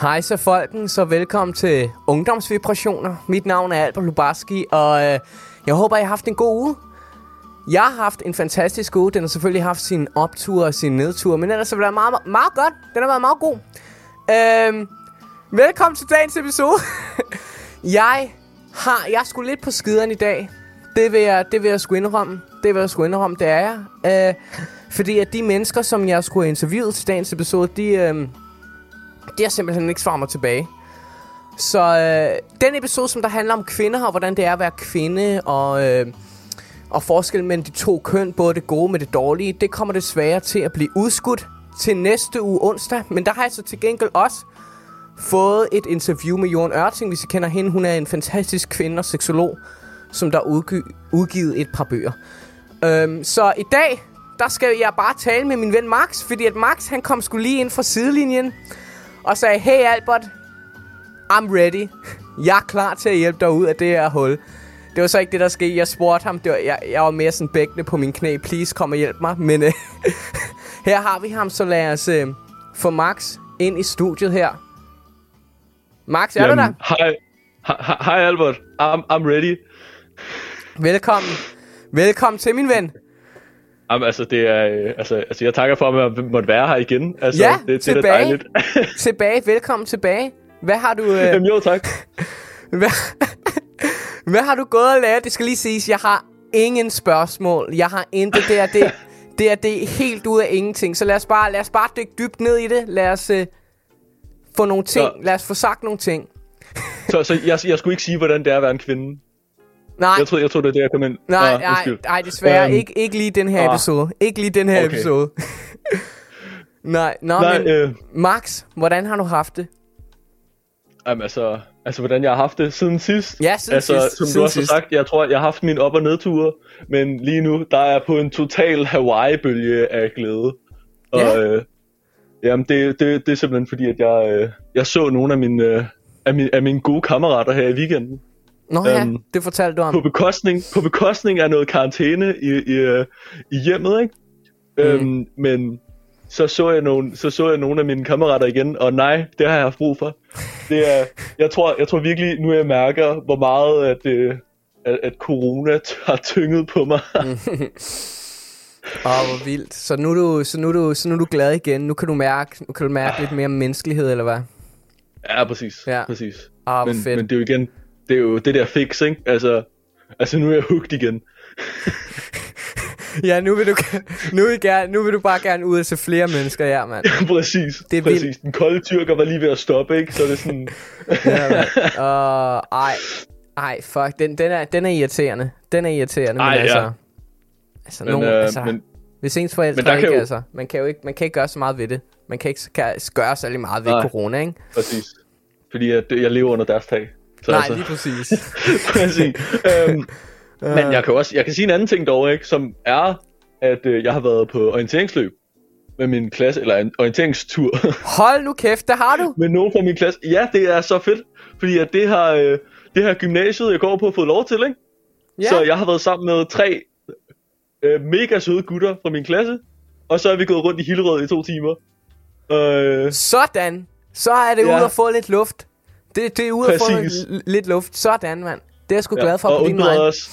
Hej så folken, så velkommen til Ungdomsvibrationer. Mit navn er Albert Lubarski, og øh, jeg håber, I har haft en god uge. Jeg har haft en fantastisk uge. Den har selvfølgelig haft sin optur og sin nedtur, men ellers har det været meget, meget, meget godt. Den har været meget god. Øh, velkommen til dagens episode. jeg har, jeg er sgu lidt på skideren i dag. Det vil jeg, det vil jeg sgu indrømme. Det vil jeg sgu indrømme, det er jeg. Øh, fordi at de mennesker, som jeg skulle have interviewet til dagens episode, de... Øh, det har simpelthen ikke svaret mig tilbage. Så øh, den episode, som der handler om kvinder, og hvordan det er at være kvinde, og, øh, og forskel mellem de to køn, både det gode med det dårlige, det kommer desværre til at blive udskudt til næste uge onsdag. Men der har jeg så til gengæld også fået et interview med Jorden Ørting, hvis I kender hende. Hun er en fantastisk kvinde og seksolog, som der har udgivet et par bøger. Øhm, så i dag, der skal jeg bare tale med min ven Max, fordi at Max, han kom skulle lige ind fra sidelinjen, og sagde, hey Albert, I'm ready. Jeg er klar til at hjælpe dig ud af det her hul. Det var så ikke det, der skete. Jeg spurgte ham, det var, jeg, jeg var mere sådan bækkende på min knæ. Please, kom og hjælp mig. Men øh, her har vi ham, så lad os øh, få Max ind i studiet her. Max, er Jamen, du der? Hej. Hej Albert. I'm, I'm ready. Velkommen. Velkommen til, min ven. Jamen, altså, det er, øh, altså, altså, jeg takker for, at jeg måtte være her igen. Altså, ja, det, det tilbage. er dejligt. tilbage. Velkommen tilbage. Hvad har du... Øh... Jamen, jo, tak. Hvad... Hvad har du gået og lavet? Det skal lige siges, jeg har ingen spørgsmål. Jeg har intet. Det er, det, det er, det helt ud af ingenting. Så lad os bare, lad os bare dykke dybt ned i det. Lad os øh, få nogle ting. Så... Lad os få sagt nogle ting. så så jeg, jeg skulle ikke sige, hvordan det er at være en kvinde? Nej. Jeg tror, jeg tror det er det, jeg kom ind. Nej, ah, nej, nej, desværre. Um, ikke, ikke lige den her ah. episode. Ikke lige den her okay. episode. nej, nå, nej, men øh, Max, hvordan har du haft det? Jamen, altså, altså, hvordan jeg har haft det siden sidst. Ja, siden altså, sidst. Som siden du også har sagt, jeg tror, jeg har haft min op- og nedture. Men lige nu, der er på en total Hawaii-bølge af glæde. Og ja. øh, jamen, det, det, det er simpelthen fordi, at jeg, øh, jeg så nogle af mine, øh, af, mine, af mine gode kammerater her i weekenden. Nå ja, um, det fortalte du om. På bekostning, på bekostning af noget karantæne i, i, øh, i hjemmet, ikke? Mm. Um, men så så, jeg nogle, så så jeg nogle af mine kammerater igen, og nej, det har jeg haft brug for. Det er, jeg, tror, jeg tror virkelig, nu jeg mærker, hvor meget at, øh, at, at corona har tynget på mig. Åh, oh, hvor vildt. Så nu, er du, så, nu er du, så nu er du glad igen. Nu kan du mærke, nu kan du mærke lidt mere menneskelighed, eller hvad? Ja, præcis. Ja. præcis. Oh, men, fedt. men det er jo igen, det er jo det der fix, ikke? Altså, altså nu er jeg hooked igen. ja, nu vil, du, nu, vil gerne, nu vil du bare gerne ud og se flere mennesker, ja, mand. Ja, præcis. Det er præcis. Vildt. Den kolde tyrker var lige ved at stoppe, ikke? Så det er sådan... ja, mand. Uh, ej, ej, fuck. Den, den, er, den er irriterende. Den er irriterende, ej, men altså... Ja. Altså, men, nogen, øh, altså men, hvis ens forældre ikke, jo... altså... Man kan jo ikke, man kan ikke gøre så meget ved det. Man kan ikke kan gøre særlig meget ved Nej, corona, ikke? Præcis. Fordi at jeg lever under deres tag. Nej, altså. lige præcis. præcis. øhm, uh. Men jeg kan også jeg kan sige en anden ting dog, ikke, som er, at øh, jeg har været på orienteringsløb med min klasse, eller en orienteringstur. Hold nu kæft, det har du? med nogen fra min klasse. Ja, det er så fedt, fordi at det har, øh, det her gymnasiet, jeg går på, fået lov til, ikke? Ja. Så jeg har været sammen med tre øh, mega søde gutter fra min klasse, og så er vi gået rundt i Hillerød i to timer. Øh, Sådan! Så er det ja. ude at få lidt luft. Det, det er ude at få lidt luft. Sådan, mand. Det er jeg sgu ja, glad for og på din vej. Os,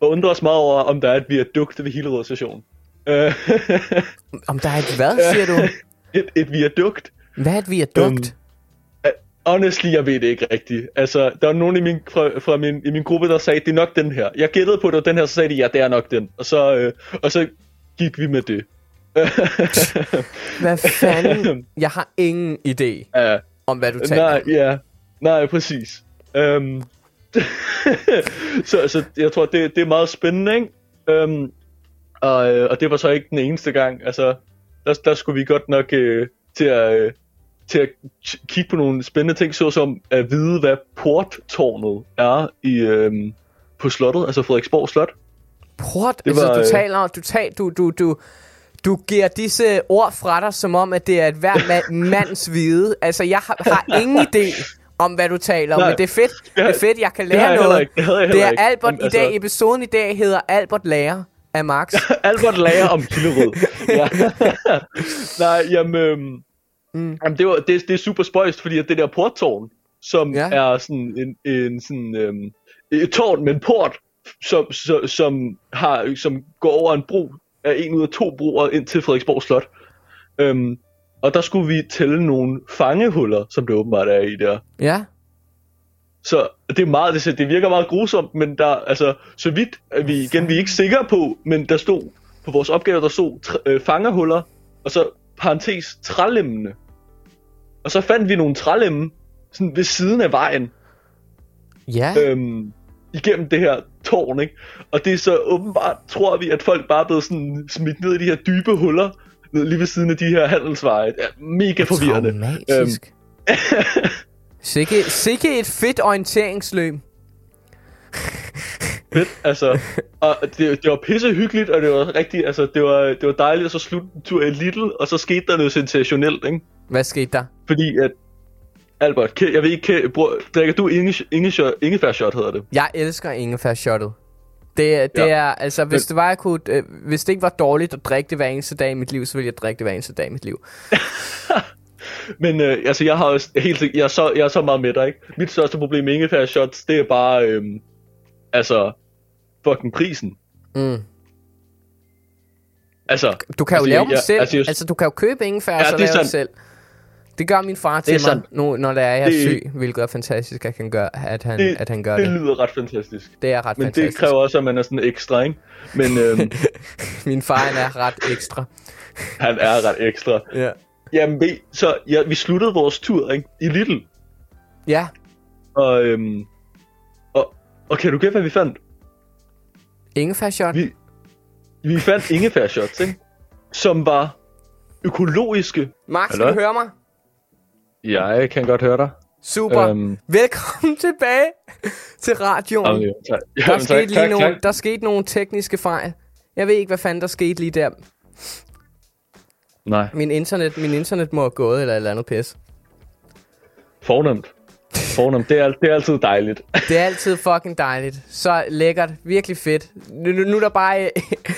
og undrer os meget over, om der er et viadukt ved Hillerød station. om der er et hvad, siger du? et, et viadukt. Hvad er et viadukt? Um, honestly, jeg ved det ikke rigtigt. Altså, der var nogen i min, fra, fra min, i min gruppe, der sagde, det er nok den her. Jeg gættede på, det var den her, så sagde de, ja, det er nok den. Og så, øh, og så gik vi med det. hvad fanden? Jeg har ingen idé uh, om, hvad du taler Nej, ja. Nej, præcis. Um, så, så jeg tror, det, det er meget spændende, ikke? Um, og, øh, og det var så ikke den eneste gang. Altså, der, der skulle vi godt nok uh, til at... Uh, til at kigge på nogle spændende ting, såsom at vide, hvad porttårnet er i, øhm, på slottet, altså Frederiksborg Slot. Port? Det altså, var, du taler, du, taler, du, du, du, du giver disse ord fra dig, som om, at det er et hver mand, mands vide. Altså, jeg har, har ingen idé om, hvad du taler om, men det er fedt. Det er fedt, jeg kan lære det noget. Ikke, det, det er Albert ikke. i dag. Altså... Episoden i dag hedder Albert Lærer af Max. Albert Lærer om Killerød. ja. Nej, jamen... Øhm, Mm. Jamen, det, var, det, det er super spøjst, fordi at det der porttårn, som ja. er sådan en, en sådan, øhm, et tårn med en port, som, som, som, har, som går over en bro, er en ud af to broer ind til Frederiksborg Slot. Øhm, og der skulle vi tælle nogle fangehuller, som det åbenbart er i der. Ja. Så det er meget, det, det virker meget grusomt, men der, altså, så vidt er vi igen, vi er ikke sikre på, men der stod, på vores opgave, der stod tr- øh, fangerhuller, og så parentes trælemmene. Og så fandt vi nogle trælemme, sådan ved siden af vejen, Ja. øhm, igennem det her tårn, ikke? Og det er så åbenbart, tror vi, at folk bare er blevet sådan smidt ned i de her dybe huller, ned lige ved siden af de her handelsveje. Er mega forvirrende. Øhm, Traumatisk. sikke, sikke et fedt orienteringsløb. fedt, altså. Og det, det var pisse hyggeligt, og det var rigtig, altså, det var, det var dejligt at så slutte en tur i Little, og så skete der noget sensationelt, ikke? Hvad skete der? Fordi at, Albert, jeg ved ikke, ke- bror, drikker du inge, inge, ingefær-shot, hedder det? Jeg elsker ingefær shottet. Det, det Ja. er, altså, hvis Men- det var, jeg kunne, øh, hvis det ikke var dårligt at drikke det hver eneste dag i mit liv, så ville jeg drikke det hver eneste dag i mit liv. Men øh, altså, jeg har også helt jeg er, så, jeg er så meget med dig, ikke? Mit største problem med ingefær-shots, det er bare, øhm, altså, fucking prisen. Mm. Altså, Du kan jo Altså, lave jeg- dem selv. Altså, altså, jeg- altså, du kan jo købe ingefær, Ja, og så lave sandt. selv. Det gør min far til mig, nu, når det er, jeg Det- syg, hvilket er fantastisk, at han gør, at han, det, at han gør det det. lyder ret fantastisk. Det er ret Men fantastisk. det kræver også, at man er sådan ekstra, ikke? Men øhm, Min far han er ret ekstra. han er ret ekstra. Ja. Jamen, ved, så ja, vi sluttede vores tur, ikke? I Little. Ja, Og, øhm, og, og kan du gætte, hvad vi fandt? ingefær shot. Vi, vi fandt ingefær shots, ikke? Som var økologiske. Max, kan Hallo? du høre mig? Jeg kan godt høre dig. Super. Øhm. Velkommen tilbage til radioen. Jamen, jo, tak. Der Jamen, skete, tak, lige tak, nogle, tak. der skete nogle tekniske fejl. Jeg ved ikke, hvad fanden der skete lige der. Nej, Min internet, min internet må have gået eller et eller andet pis. fornemt. Fornemt. Det er, det er altid dejligt. Det er altid fucking dejligt. Så lækkert. Virkelig fedt. Nu, nu, nu er der bare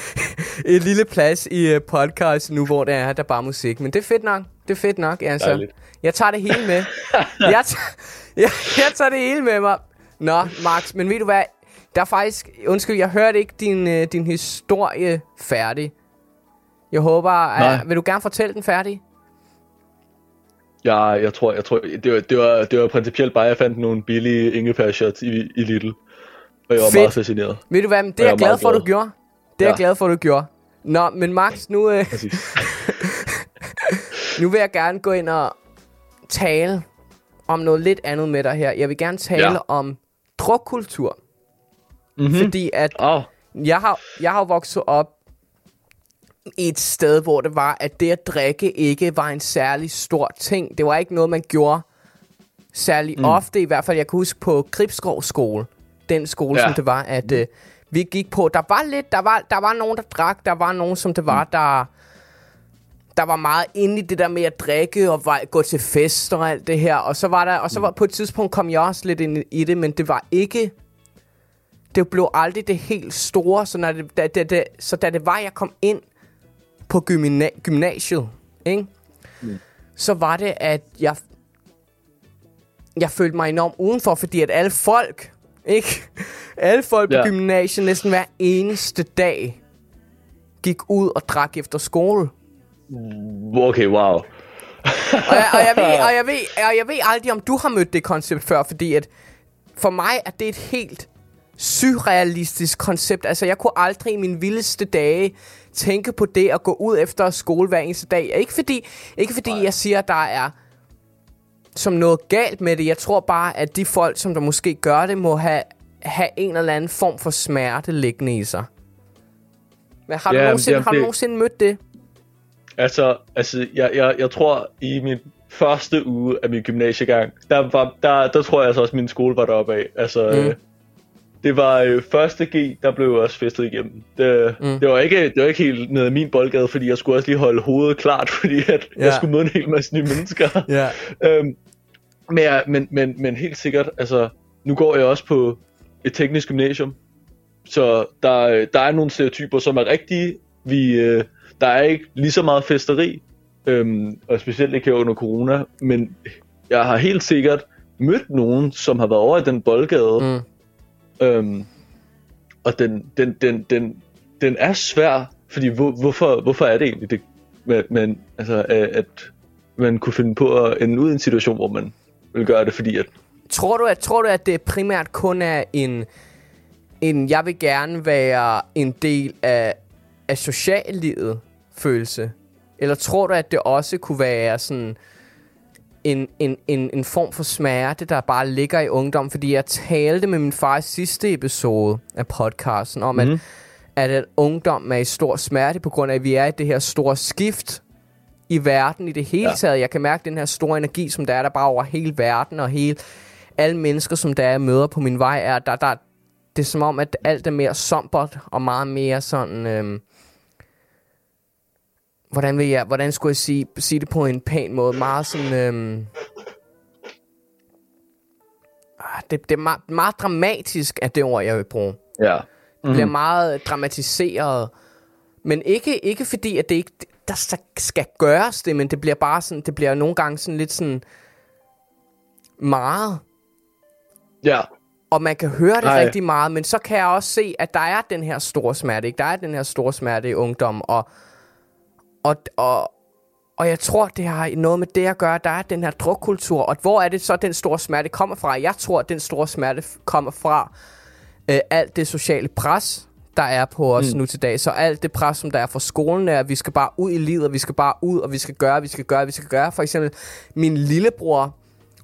et lille plads i øh, podcast nu, hvor der er der er bare musik. Men det er fedt nok. Det er fedt nok, altså. Dejligt. Jeg tager det hele med. jeg, tager, jeg, jeg tager det hele med mig. Nå, Max, men ved du hvad? Der er faktisk... Undskyld, jeg hørte ikke din, øh, din historie færdig. Jeg håber... Uh, vil du gerne fortælle den færdig? Jeg, jeg tror, jeg tror det, var, det, var, det var principielt bare, at jeg fandt nogle billige ingefær shots i, i Lidl. Og jeg var Fedt. meget fascineret. Ved du hvad? Men det er Jeg glad for, du glad. gjorde. Det er jeg Ja. glad for, du gjorde. Nå, men Max, nu, øh. nu vil jeg gerne gå ind og tale om noget lidt andet med dig her. Jeg vil gerne tale Ja. om drukkultur. Mm-hmm. Fordi at Oh, jeg har, jeg har vokset op i et sted, hvor det var, at det at drikke ikke var en særlig stor ting. Det var ikke noget, man gjorde særlig mm. ofte. I hvert fald, jeg kan huske på Gribskov skole. Den skole, Ja. som det var, at øh, vi gik på. Der var lidt, der var, der var nogen, der drak. Der var nogen, som det var, der der var meget inde i det der med at drikke og var, gå til fester og alt det her. Og så var der, og så var på et tidspunkt kom jeg også lidt ind i det, men det var ikke det blev aldrig det helt store, så, når det, da, da, da, så da det var, jeg kom ind på gymna- gymnasiet, ikke? Mm. så var det, at jeg, jeg følte mig enormt udenfor, fordi at alle folk, ikke? alle folk på Ja. gymnasiet næsten hver eneste dag gik ud og drak efter skole. Okay, wow. Og jeg, og, jeg ved, og, jeg ved, og jeg ved aldrig, om du har mødt det koncept før, fordi at for mig er det et helt surrealistisk koncept. Altså, jeg kunne aldrig i mine vildeste dage tænke på det at gå ud efter skole hver eneste dag. Ikke fordi, ikke fordi jeg siger, at der er som noget galt med det. Jeg tror bare, at de folk, som der måske gør det, må have, have en eller anden form for smerte liggende i sig. Men har, du, Ja, nogensinde, jamen, har du det- nogensinde mødt det? Altså, altså jeg, jeg, jeg tror, i min første uge af min gymnasiegang, der, var, der, der tror jeg altså også, at min skole var deroppe af. Altså, Mm. mm. det var øh, første G, der blev også festet igennem. Det, Mm. det, var ikke, det var ikke helt nede i min boldgade, fordi jeg skulle også lige holde hovedet klart, fordi at Ja. jeg skulle møde en hel masse nye mennesker. Ja. øhm, men, men, men, men helt sikkert, altså, nu går jeg også på et teknisk gymnasium, så der, der er nogle stereotyper, som er rigtige. Vi, øh, der er ikke lige så meget festeri, øhm, og specielt ikke her under corona, men jeg har helt sikkert mødt nogen, som har været over i den boldgade, Mm. øhm, og den, den, den, den, den er svær, fordi hvor, hvorfor, hvorfor er det egentlig det, men, men altså, at, at man kunne finde på at ende ud i en situation, hvor man vil gøre det, fordi at Tror du, at, tror du, at det primært kun er en, en jeg vil gerne være en del af, af sociallivet følelse? Eller tror du, at det også kunne være sådan en, en, en, en form for smerte, der bare ligger i ungdom? Fordi jeg talte med min far i sidste episode af podcasten om, mm. Mhm. at, at, at ungdom er i stor smerte på grund af, at vi er i det her store skift i verden i det hele Ja. taget. Jeg kan mærke den her store energi, som der er der bare over hele verden og hele alle mennesker, som der jeg møder på min vej, er der, der det er som om, at alt er mere sombert og meget mere sådan... Øhm, hvordan, vil jeg, hvordan skulle jeg sige, sige det på en pæn måde? Meget sådan... Øhm, ah, det, det er meget, meget dramatisk, at det ord, jeg vil bruge. ja, Det bliver meget dramatiseret. Men ikke, ikke fordi, at det ikke der skal- gøres det, men det bliver bare sådan, det bliver nogle gange sådan lidt sådan meget. ja, Og man kan høre det Nej. rigtig meget, men så kan jeg også se, at der er den her store smerte, ikke? Der er den her store smerte i ungdom, og, og, og, og jeg tror, det har noget med det at gøre, der er den her drukkultur, og hvor er det så, den store smerte kommer fra? Jeg tror, at den store smerte kommer fra øh, alt det sociale pres, der er på os mm. nu til dag. Så alt det pres, som der er fra skolen, er, at vi skal bare ud i livet, og vi skal bare ud, og vi skal gøre, vi skal gøre, vi skal gøre. For eksempel min lillebror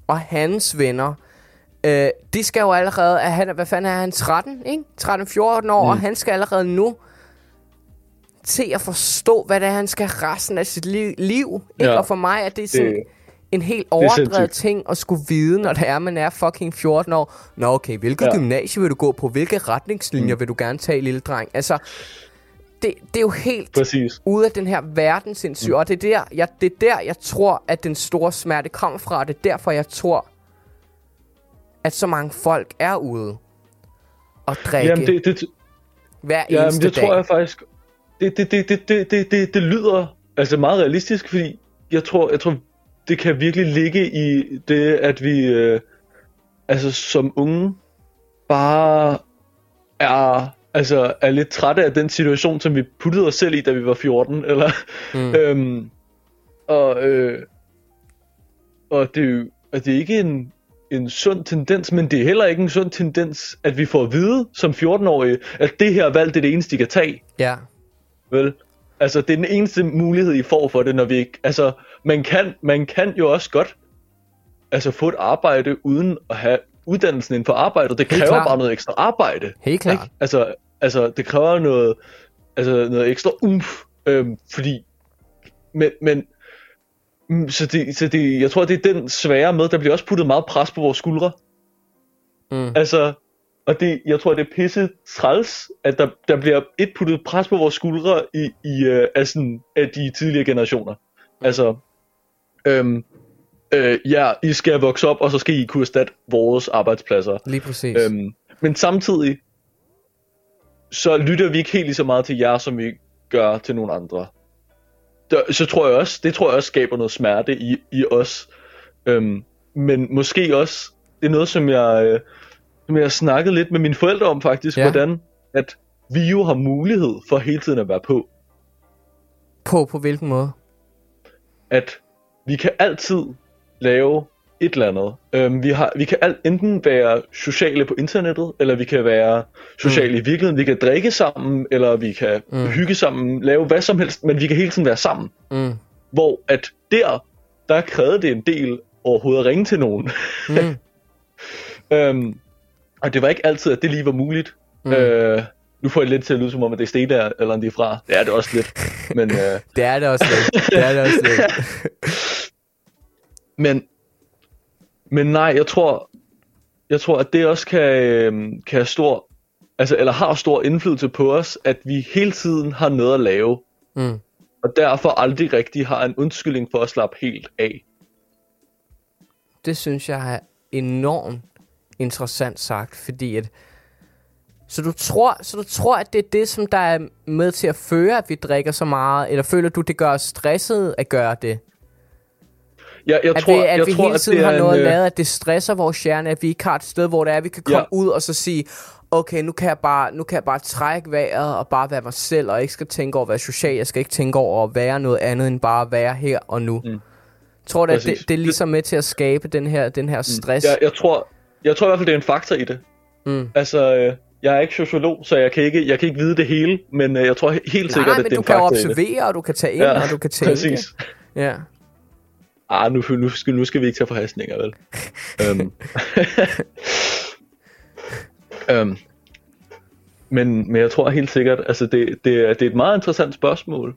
og hans venner, øh, de skal jo allerede, er han, hvad fanden er han, 13, ikke? 13-14 år, mm. og han skal allerede nu til at forstå, hvad det er, han skal resten af sit liv. liv ikke? Ja. Og for mig er det sådan Det- en helt overdrevet sindssygt. ting at skulle vide, når det er, man er fucking 14 år. Nå okay, hvilket ja. Gymnasie vil du gå på? Hvilke retningslinjer mm. vil du gerne tage, lille dreng? Altså, det, det er jo helt præcis. ude af den her verdensindsyn, mm. og det er, der, jeg, det er der, jeg tror, at den store smerte kommer fra, det er derfor, jeg tror, at så mange folk er ude og drikke Jamen, det, det, hver Jamen, eneste det dag. tror jeg faktisk... Det, det, det, det, det, det, det, det lyder altså meget realistisk, fordi jeg tror, jeg tror, det kan virkelig ligge i det, at vi øh, altså som unge bare er, altså, er lidt trætte af den situation, som vi puttede os selv i, da vi var 14, eller... Mm. øhm, og, øh, og det er jo og det er ikke en, en sund tendens, men det er heller ikke en sund tendens, at vi får at vide som 14-årige, at det her valg det er det eneste, I kan tage. Ja, Vel? Altså, det er den eneste mulighed, I får for det, når vi ikke... Altså, man kan, man kan jo også godt altså, få et arbejde uden at have uddannelsen inden for arbejdet. Det kræver bare noget ekstra arbejde. helt klart. Ikke? Altså, altså, det kræver noget, altså, noget ekstra umf, øhm, fordi... Men, men mm, så, det, så det, jeg tror, det er den svære med, der bliver også puttet meget pres på vores skuldre. Mm. Altså, og det, jeg tror, det er pisse træls, at der, der bliver et puttet pres på vores skuldre i, i uh, af, sådan, af de tidligere generationer. Altså, øhm, øh, ja, I skal vokse op, og så skal I kunne erstatte vores arbejdspladser. Lige præcis. Øhm, men samtidig, så lytter vi ikke helt lige så meget til jer, som vi gør til nogle andre. Der, så tror jeg også, det tror jeg også skaber noget smerte i, i os. Øhm, men måske også, det er noget, som jeg, øh, som jeg har snakket lidt med mine forældre om faktisk, Ja. hvordan at vi jo har mulighed for hele tiden at være på. På, på hvilken måde? at vi kan altid lave et eller andet. Øhm, vi, har, vi kan alt, enten være sociale på internettet, eller vi kan være sociale mm. i virkeligheden. Vi kan drikke sammen, eller vi kan mm. hygge sammen, lave hvad som helst, men vi kan hele tiden være sammen. Mm. Hvor at der, der krævede det en del overhovedet at ringe til nogen. Mm. øhm, og det var ikke altid, at det lige var muligt. Mm. Øh, nu får jeg lidt til at lyde som om, at det er Stena, eller det er fra. Det er det også lidt. Men, øh, Det er det også lidt. Det er det også lidt. Men, men nej, jeg tror, jeg tror, at det også kan, øhm, kan have stor, altså, eller har stor indflydelse på os, at vi hele tiden har noget at lave, Mm. og derfor aldrig rigtig har en undskyldning for at slappe helt af. Det synes jeg er enormt interessant sagt, fordi at Så du tror, så du tror, at det er det, som der er med til at føre, at vi drikker så meget? Eller føler du, det gør os stresset at gøre det? Jeg, jeg at tror, vi, at jeg vi tror, hele at tiden det har noget en, øh, lavet, at det stresser vores hjerne, at vi ikke har et sted, hvor det er, vi kan komme Ja. ud og så sige, okay, nu kan, jeg bare, nu kan jeg bare trække vejret og bare være mig selv, og ikke skal tænke over at være social. Jeg skal ikke tænke over at være noget andet, end bare at være her og nu. Mm. Tror du, at det, det er ligesom med til at skabe den her, den her stress? Jeg, jeg, tror, jeg tror i hvert fald, det er en faktor i det. Mm. Altså, øh, jeg er ikke sociolog, så jeg kan ikke, jeg kan ikke vide det hele, men øh, jeg tror he- helt Nej, sikkert, men at det er du en kan jo faktor i det. observere, og du kan tage ind, og du kan tænke. præcis. Ja. Ah, nu, nu, skal, nu skal vi ikke tage forhastninger, vel? øhm. øhm. Men, men jeg tror helt sikkert, altså det, det, er, det er et meget interessant spørgsmål.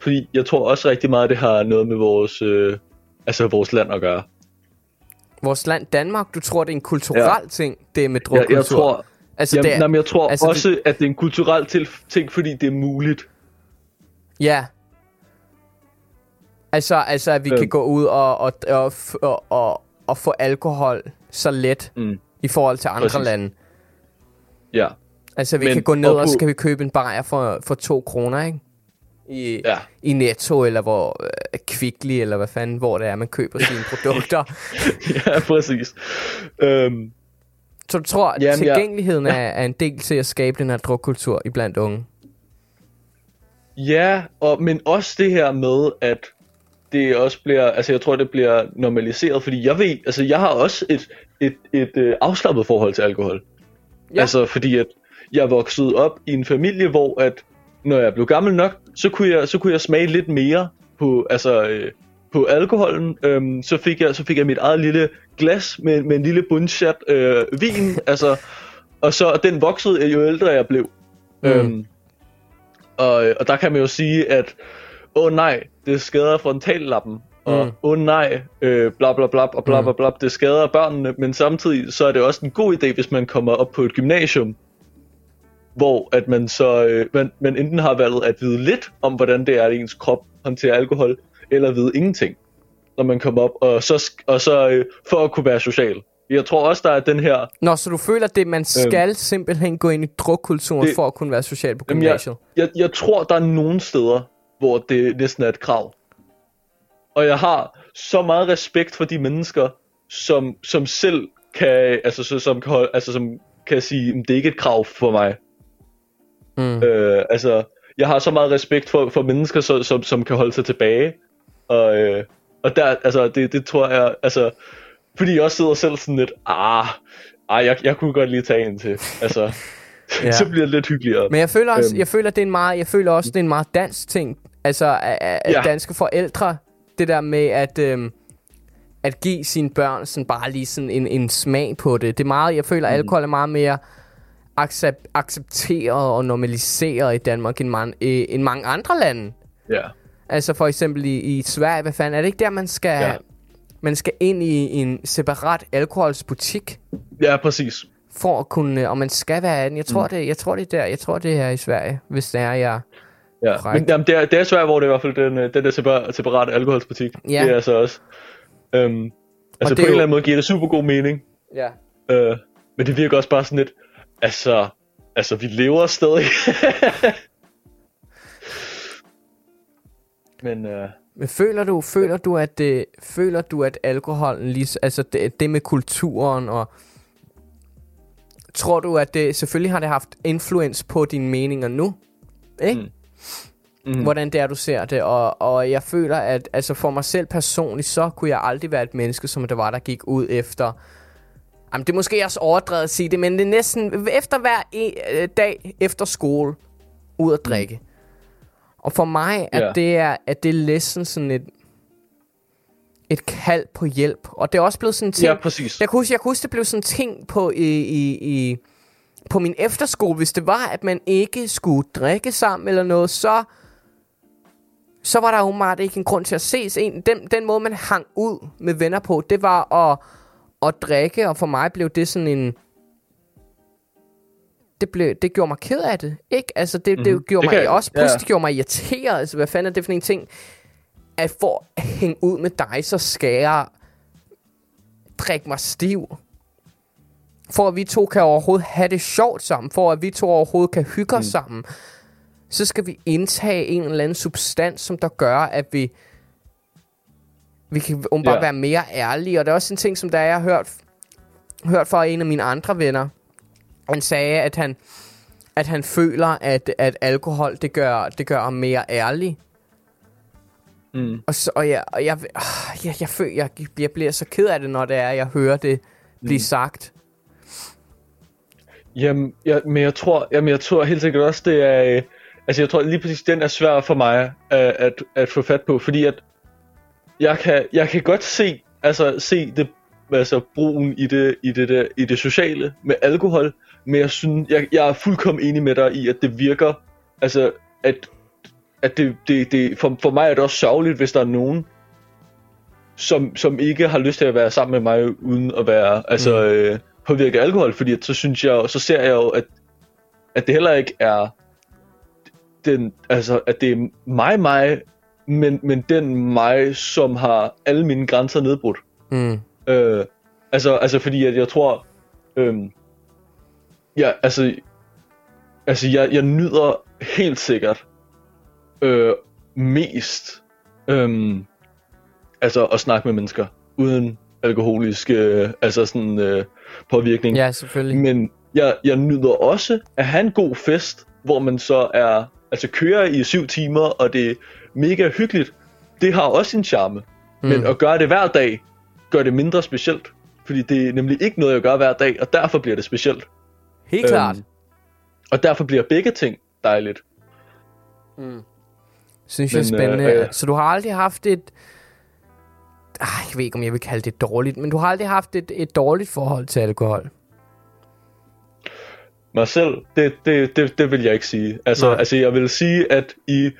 Fordi jeg tror også rigtig meget, det har noget med vores, øh, altså vores land at gøre. Vores land Danmark, du tror, det er en kulturel ja. ting, det med drukkultur? jeg tror, altså, jamen, det er, jamen, jeg tror altså, også, at det er en kulturel ting, fordi det er muligt. Ja. Altså, altså at vi Øhm. kan gå ud og, og, og, og, og, og få alkohol så let Mm. i forhold til andre Præcis. lande. Ja, Altså, vi Men- kan gå ned og og, så kan vi købe en bajer for, for to kroner, ikke? I, ja. i Netto, eller hvor øh, Kvickly, eller hvad fanden, hvor det er, man køber sine produkter. ja, præcis. Øhm, Så du tror, at Jamen, tilgængeligheden er, er en del til at skabe den her drukkultur i blandt unge? Ja, og, men også det her med, at det også bliver, altså jeg tror, det bliver normaliseret, fordi jeg ved, altså jeg har også et, et, et, et afslappet forhold til alkohol. Ja. Altså fordi at jeg voksede op i en familie, hvor at når jeg blev gammel nok, så kunne jeg, så kunne jeg smage lidt mere på, altså, øh, på alkoholen. Øhm, så, fik jeg, så fik jeg mit eget lille glas med, med en lille bunchat øh, vin, altså, og så og den voksede jo ældre jeg blev. Mm. Øhm, og, og der kan man jo sige, at åh oh, nej, det skader frontallappen, og Mm. åh oh, nej, øh, bla bla bla og bla Mm. bla bla, det skader børnene, men samtidig så er det også en god idé, hvis man kommer op på et gymnasium, hvor at man så øh, man, man enten har valgt at vide lidt om, hvordan det er, at ens krop håndterer alkohol, eller vide ingenting, når man kommer op, og så, og så øh, for at kunne være social. Jeg tror også, der er den her Nå, så du føler, at det, man skal øhm, simpelthen gå ind i drukkulturen det- for at kunne være social på Jamen, jeg, gymnasiet? jeg, jeg tror, der er nogle steder, hvor det næsten er et krav. Og jeg har så meget respekt for de mennesker, som, som selv kan, altså, så, som, kan, altså, som kan sige, "Men det er ikke et krav for mig. Mm. Øh, altså, jeg har så meget respekt for, for mennesker, så, som, som kan holde sig tilbage. Og, øh, og der, altså, det, det tror jeg, altså, fordi jeg også sidder selv sådan lidt, ah, ah jeg, jeg kunne godt lige tage en til. Altså, Ja. så bliver det lidt hyggeligere. Men jeg føler også, Øhm. jeg føler, det er en meget, jeg føler også, det er en meget dansk ting. Altså, at, at Ja. danske forældre, det der med at, øhm, at give sine børn sådan bare lige sådan en, en smag på det. Det er meget, jeg føler, at alkohol er meget mere accept, accepteret og normaliseret i Danmark end, man, øh, end mange andre lande. Ja. Altså for eksempel i, i Sverige, hvad fanden, er det ikke der, man skal, Ja. man skal ind i en separat alkoholsbutik? ja, præcis. for at kunne, og man skal være 18. Jeg tror, Mm. det, jeg tror, det er der. Jeg tror, det er her i Sverige, hvis det er, jeg... Ja, men jamen, det, er, det er svært, hvor det er i hvert fald den, øh, den der separate, separate alkoholsbutik. Ja. Det er altså også. Øhm, altså det på en jo- eller anden måde giver det super god mening. Ja. Øh, men det virker også bare sådan lidt, altså, altså vi lever stadig. men øh, Men føler du, føler du, at det, føler du, at alkoholen, lige, altså det, det med kulturen og... Tror du, at det selvfølgelig har det haft influence på dine meninger nu? Ikke? Mm. mm, hvordan det er, du ser det. Og, og jeg føler, at altså for mig selv personligt, så kunne jeg aldrig være et menneske, som det var, der gik ud efter... Jamen, det er måske også overdrevet at sige det, men det er næsten efter hver en, øh, dag efter skole, ud at drikke. Og for mig, at Ja. det er, at det er næsten sådan et, et kald på hjælp. Og det er også blevet sådan en ting... ja, præcis. Jeg kunne, huske, jeg kunne huske, det blev sådan en ting på, i, i, i, på min efterskole, hvis det var, at man ikke skulle drikke sammen eller noget, så, så var der åbenbart ikke en grund til at ses. En, den, den måde, man hang ud med venner på, det var at, at drikke, og for mig blev det sådan en... Det, blev, det gjorde mig ked af det, ikke? Altså, det, mm-hmm. det Mhm. gjorde Det mig kan også ja. pludselig gjorde mig irriteret. Altså, hvad fanden er det for en ting? At for at hænge ud med dig, så skal jeg drikke mig stiv. for at vi to kan overhovedet have det sjovt sammen, for at vi to overhovedet kan hygge os mm. sammen, så skal vi indtage en eller anden substans, som der gør, at vi vi kan bare yeah. være mere ærlige. Og det er også en ting, som der jeg har hørt, hørt fra en af mine andre venner. Han sagde, at han, at han føler, at, at alkohol, det gør, det gør ham mere ærlig. Mm. Og, så, og, jeg, og jeg, øh, jeg, jeg, føler, jeg, jeg bliver så ked af det, når det er, jeg hører det blive mm. sagt. Jamen, jeg, men jeg tror, jamen, jeg tror helt sikkert også, det er... Øh, altså, jeg tror lige præcis, den er svær for mig at, at, at få fat på, fordi at jeg kan, jeg kan godt se, altså, se det, altså, brugen i det, i, det der, i det sociale med alkohol, men jeg, synes, jeg, jeg er fuldkommen enig med dig i, at det virker, altså, at, at det, det, det for, for mig er det også sørgeligt, hvis der er nogen, som, som ikke har lyst til at være sammen med mig, uden at være, altså, mm. øh, påvirket af alkohol, fordi at, så synes jeg, så ser jeg jo, at, at det heller ikke er den, altså, at det er mig, mig, men, men den mig, som har alle mine grænser nedbrudt. Mm. Øh, altså, altså fordi at jeg tror, øhm, ja, altså, altså jeg, jeg nyder helt sikkert øh, mest øhm, altså at snakke med mennesker uden alkoholisk øh, altså sådan øh, påvirkning. Ja, selvfølgelig. Men jeg, jeg nyder også at have en god fest, hvor man så er altså kører i syv timer, og det er mega hyggeligt. Det har også sin charme. Mm. Men at gøre det hver dag, gør det mindre specielt. Fordi det er nemlig ikke noget, jeg gør hver dag, og derfor bliver det specielt. Helt øhm, klart. Og derfor bliver begge ting dejligt. Mm. Synes jeg er spændende. Øh, øh, så du har aldrig haft et... Ah, jeg ved ikke, om jeg vil kalde det dårligt, men du har aldrig haft et, et dårligt forhold til alkohol? Mig selv, det, det, det, det vil jeg ikke sige. Altså, altså jeg vil sige, at i,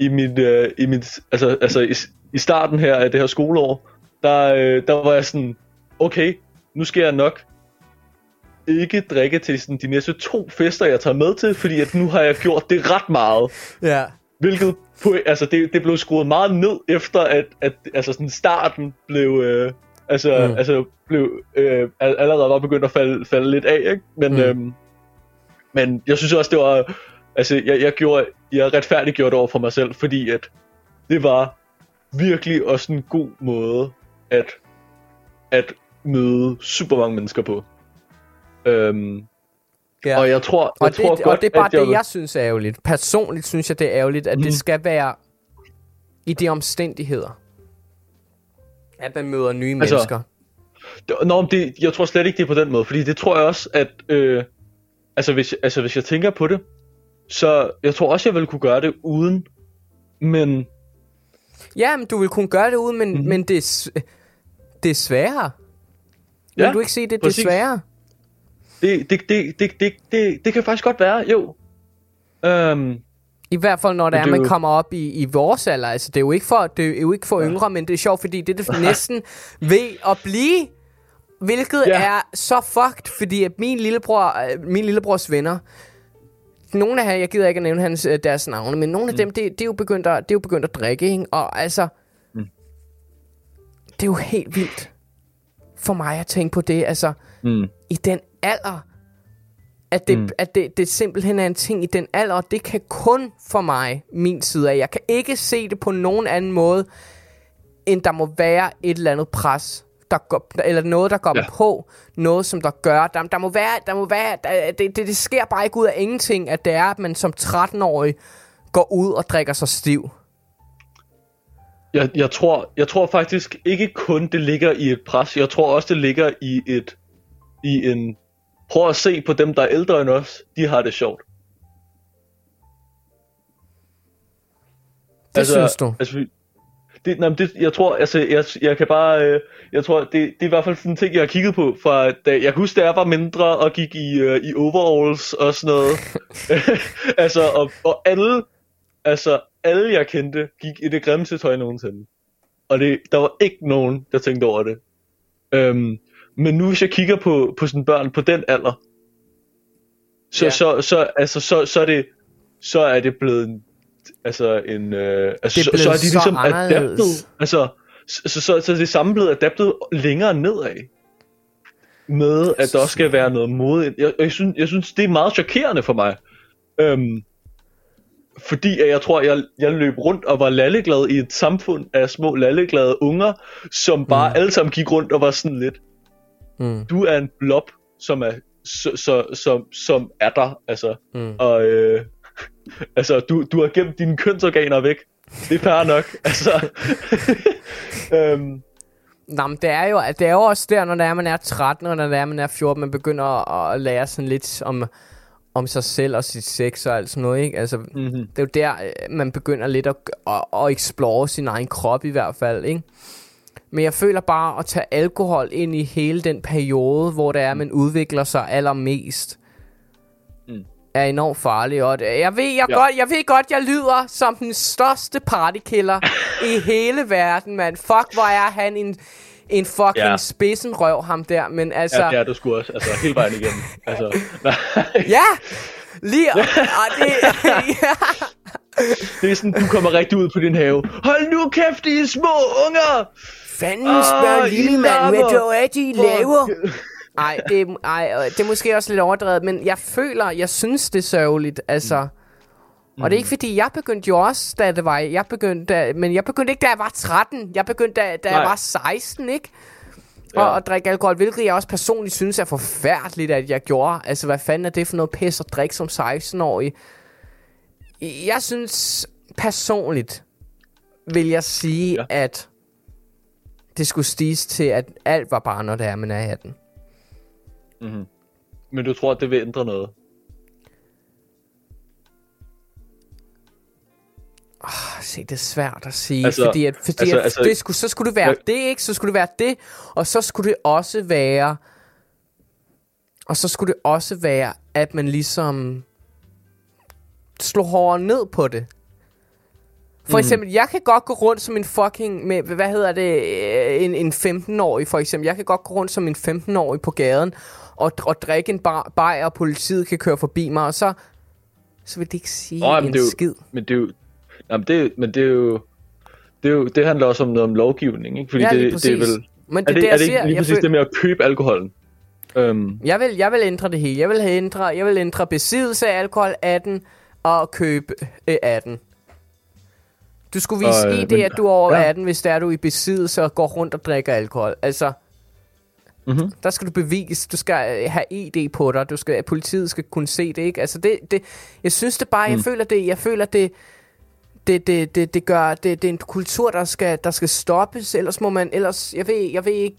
i mit, uh, i mit altså, altså i, i starten her af det her skoleår, der, uh, der var jeg sådan, okay, nu skal jeg nok ikke drikke til sådan de næste to fester, jeg tager med til, fordi at nu har jeg gjort det ret meget. Ja. Hvilket på, altså det, det blev skruet meget ned efter at, at altså sådan starten blev øh, altså, mm. altså blev øh, allerede var begyndt at falde, falde lidt af, ikke? Men mm. øhm, men jeg synes også det var altså jeg, jeg gjorde jeg retfærdiggjorde det over for mig selv, fordi at det var virkelig også en god måde at at møde super mange mennesker på. Øhm, Ja. Og jeg tror, jeg og tror det, godt, og det er bare jeg det, jeg synes er ærgerligt. Personligt synes jeg, det er ærgerligt, at mm. det skal være i de omstændigheder, at man møder nye altså, mennesker. Det, nå, det, jeg tror slet ikke, det er på den måde, fordi det tror jeg også, at øh, altså, hvis, altså, hvis jeg tænker på det, så jeg tror også, jeg ville kunne gøre det uden, men... Ja, men du vil kunne gøre det uden, men, mm-hmm. men det, er, det er sværere. Vil ja, du ikke se det, det er sværere? Det, det, det, det, det, det, det kan faktisk godt være, jo. Um, I hvert fald når det er, man kommer op i, i vores alder. Altså, det er jo ikke for, det er jo ikke for yngre, ja. men det er sjovt, fordi det er det næsten ved at blive, hvilket ja. er så fucked, fordi at min lillebror, øh, min lillebrors venner, nogle af her, jeg gider ikke at nævne hans, øh, deres navne, men nogle af mm. dem, det, det, er jo begyndt at, det er jo begyndt at drikke, ikke? Og altså, mm. det er jo helt vildt for mig at tænke på det, altså, mm. i den alder, at det, mm. at det, det simpelthen er en ting i den alder, og det kan kun for mig, min side af. Jeg kan ikke se det på nogen anden måde, end der må være et eller andet pres, der går, eller noget, der går ja. på, noget, som der gør. Der, der må være, der må være der, det, det, det sker bare ikke ud af ingenting, at det er, at man som 13-årig går ud og drikker sig stiv. Jeg, jeg, tror, jeg tror faktisk ikke kun, det ligger i et pres. Jeg tror også, det ligger i et i en prøv at se på dem, der er ældre end os, de har det sjovt. Det altså, synes du? Altså, det, nej, det, jeg tror, altså, jeg, jeg kan bare, øh, jeg tror, det, det er i hvert fald sådan en ting, jeg har kigget på, fra da, jeg kan huske, da jeg var mindre og gik i, øh, i overalls og sådan noget. altså, og, og alle, altså, alle jeg kendte, gik i det grimmeste tøj nogensinde. Og det, der var ikke nogen, der tænkte over det. Øhm, men nu hvis jeg kigger på, på sådan børn på den alder, så, ja. så, så, altså, så, så, er det, så er det blevet en, altså en, øh, altså, det så, så er de ligesom adaptet, altså, så, så, så, så er det samme blevet adaptet længere nedad. med, at der også skal være noget mod. Jeg, jeg, synes, jeg synes, det er meget chokerende for mig. Øhm, fordi at jeg tror, jeg, jeg løb rundt og var lalleglad i et samfund af små lalleglade unger, som bare mm. alle sammen gik rundt og var sådan lidt, mm. du er en blob, som er, så, så, som, som er der, altså. Mm. Og øh, altså, du, du har gemt dine kønsorganer væk. Det er fair nok, altså. øhm, Nå, men det er, jo, det er jo også der, når det er, man er 13, og når det er, man er 14, man begynder at, lære sådan lidt om, om sig selv og sit sex og alt sådan noget, ikke? Altså, mm-hmm. det er jo der, øh, man begynder lidt at, at, at explore sin egen krop i hvert fald, ikke? Men jeg føler bare at tage alkohol ind i hele den periode, hvor det er, man udvikler sig allermest, mm. Er enormt farligt. Og jeg ved, jeg, ja. godt, jeg ved godt, jeg lyder som den største partykiller i hele verden, mand. Fuck, hvor er han en en fucking ja. spidsen røv, ham der, men altså... Ja, det er du sgu også, altså hele vejen igennem. altså, ja, lige... og det, ja. det er sådan, du kommer rigtig ud på din have. Hold nu kæft, I små unger! Fanden spørger oh, lille mand, hvad du er, de laver? Ej, det, ej, det er måske også lidt overdrevet, men jeg føler, jeg synes, det er sørgeligt, altså... Mm. Mm. Og det er ikke fordi, jeg begyndte jo også, da det var, jeg begyndte, da, men jeg begyndte ikke, da jeg var 13. Jeg begyndte, da, da jeg var 16, ikke? Ja. Og at drikke alkohol, hvilket jeg også personligt synes er forfærdeligt, at jeg gjorde. Altså, hvad fanden er det for noget pis at drikke som 16-årig? Jeg synes personligt, vil jeg sige, ja. at det skulle stiges til, at alt var bare, når det er, man er 18. Mm-hmm. Men du tror, at det vil ændre noget? Oh, se, det er svært at sige, altså, fordi, at, fordi altså, at altså, det skulle, så skulle det være jeg, det, ikke? Så skulle det være det, og så skulle det også være, og så skulle det også være, at man ligesom slog hårdere ned på det. For mm. eksempel, jeg kan godt gå rundt som en fucking, med, hvad hedder det, øh, en, en 15-årig for eksempel. Jeg kan godt gå rundt som en 15-årig på gaden og, og drikke en bar, bajer, og politiet kan køre forbi mig, og så, så vil det ikke sige oh, en det er jo, skid. Men det er jo, Jamen det, men det er jo, det, er jo, det handler også om noget om lovgivning, ikke? Fordi ja, det, det er vel... Men det, er det, det, er det ikke lige præcis føl... det med at købe alkoholen? Um. Jeg, vil, jeg vil ændre det hele. Jeg vil, ændre, jeg vil ændre besiddelse af alkohol 18 og købe øh, 18. Du skulle vise og, øh, ID, men, at du er over ja. 18, hvis der er du i besiddelse og går rundt og drikker alkohol. Altså, mm-hmm. der skal du bevise, du skal øh, have ID på dig, du skal, politiet skal kunne se det, ikke? Altså, det, det, jeg synes det bare, mm. jeg føler det, jeg føler det, det, det, det, det gør, det, det er en kultur, der skal, der skal stoppes, ellers må man, ellers, jeg ved, jeg ved ikke,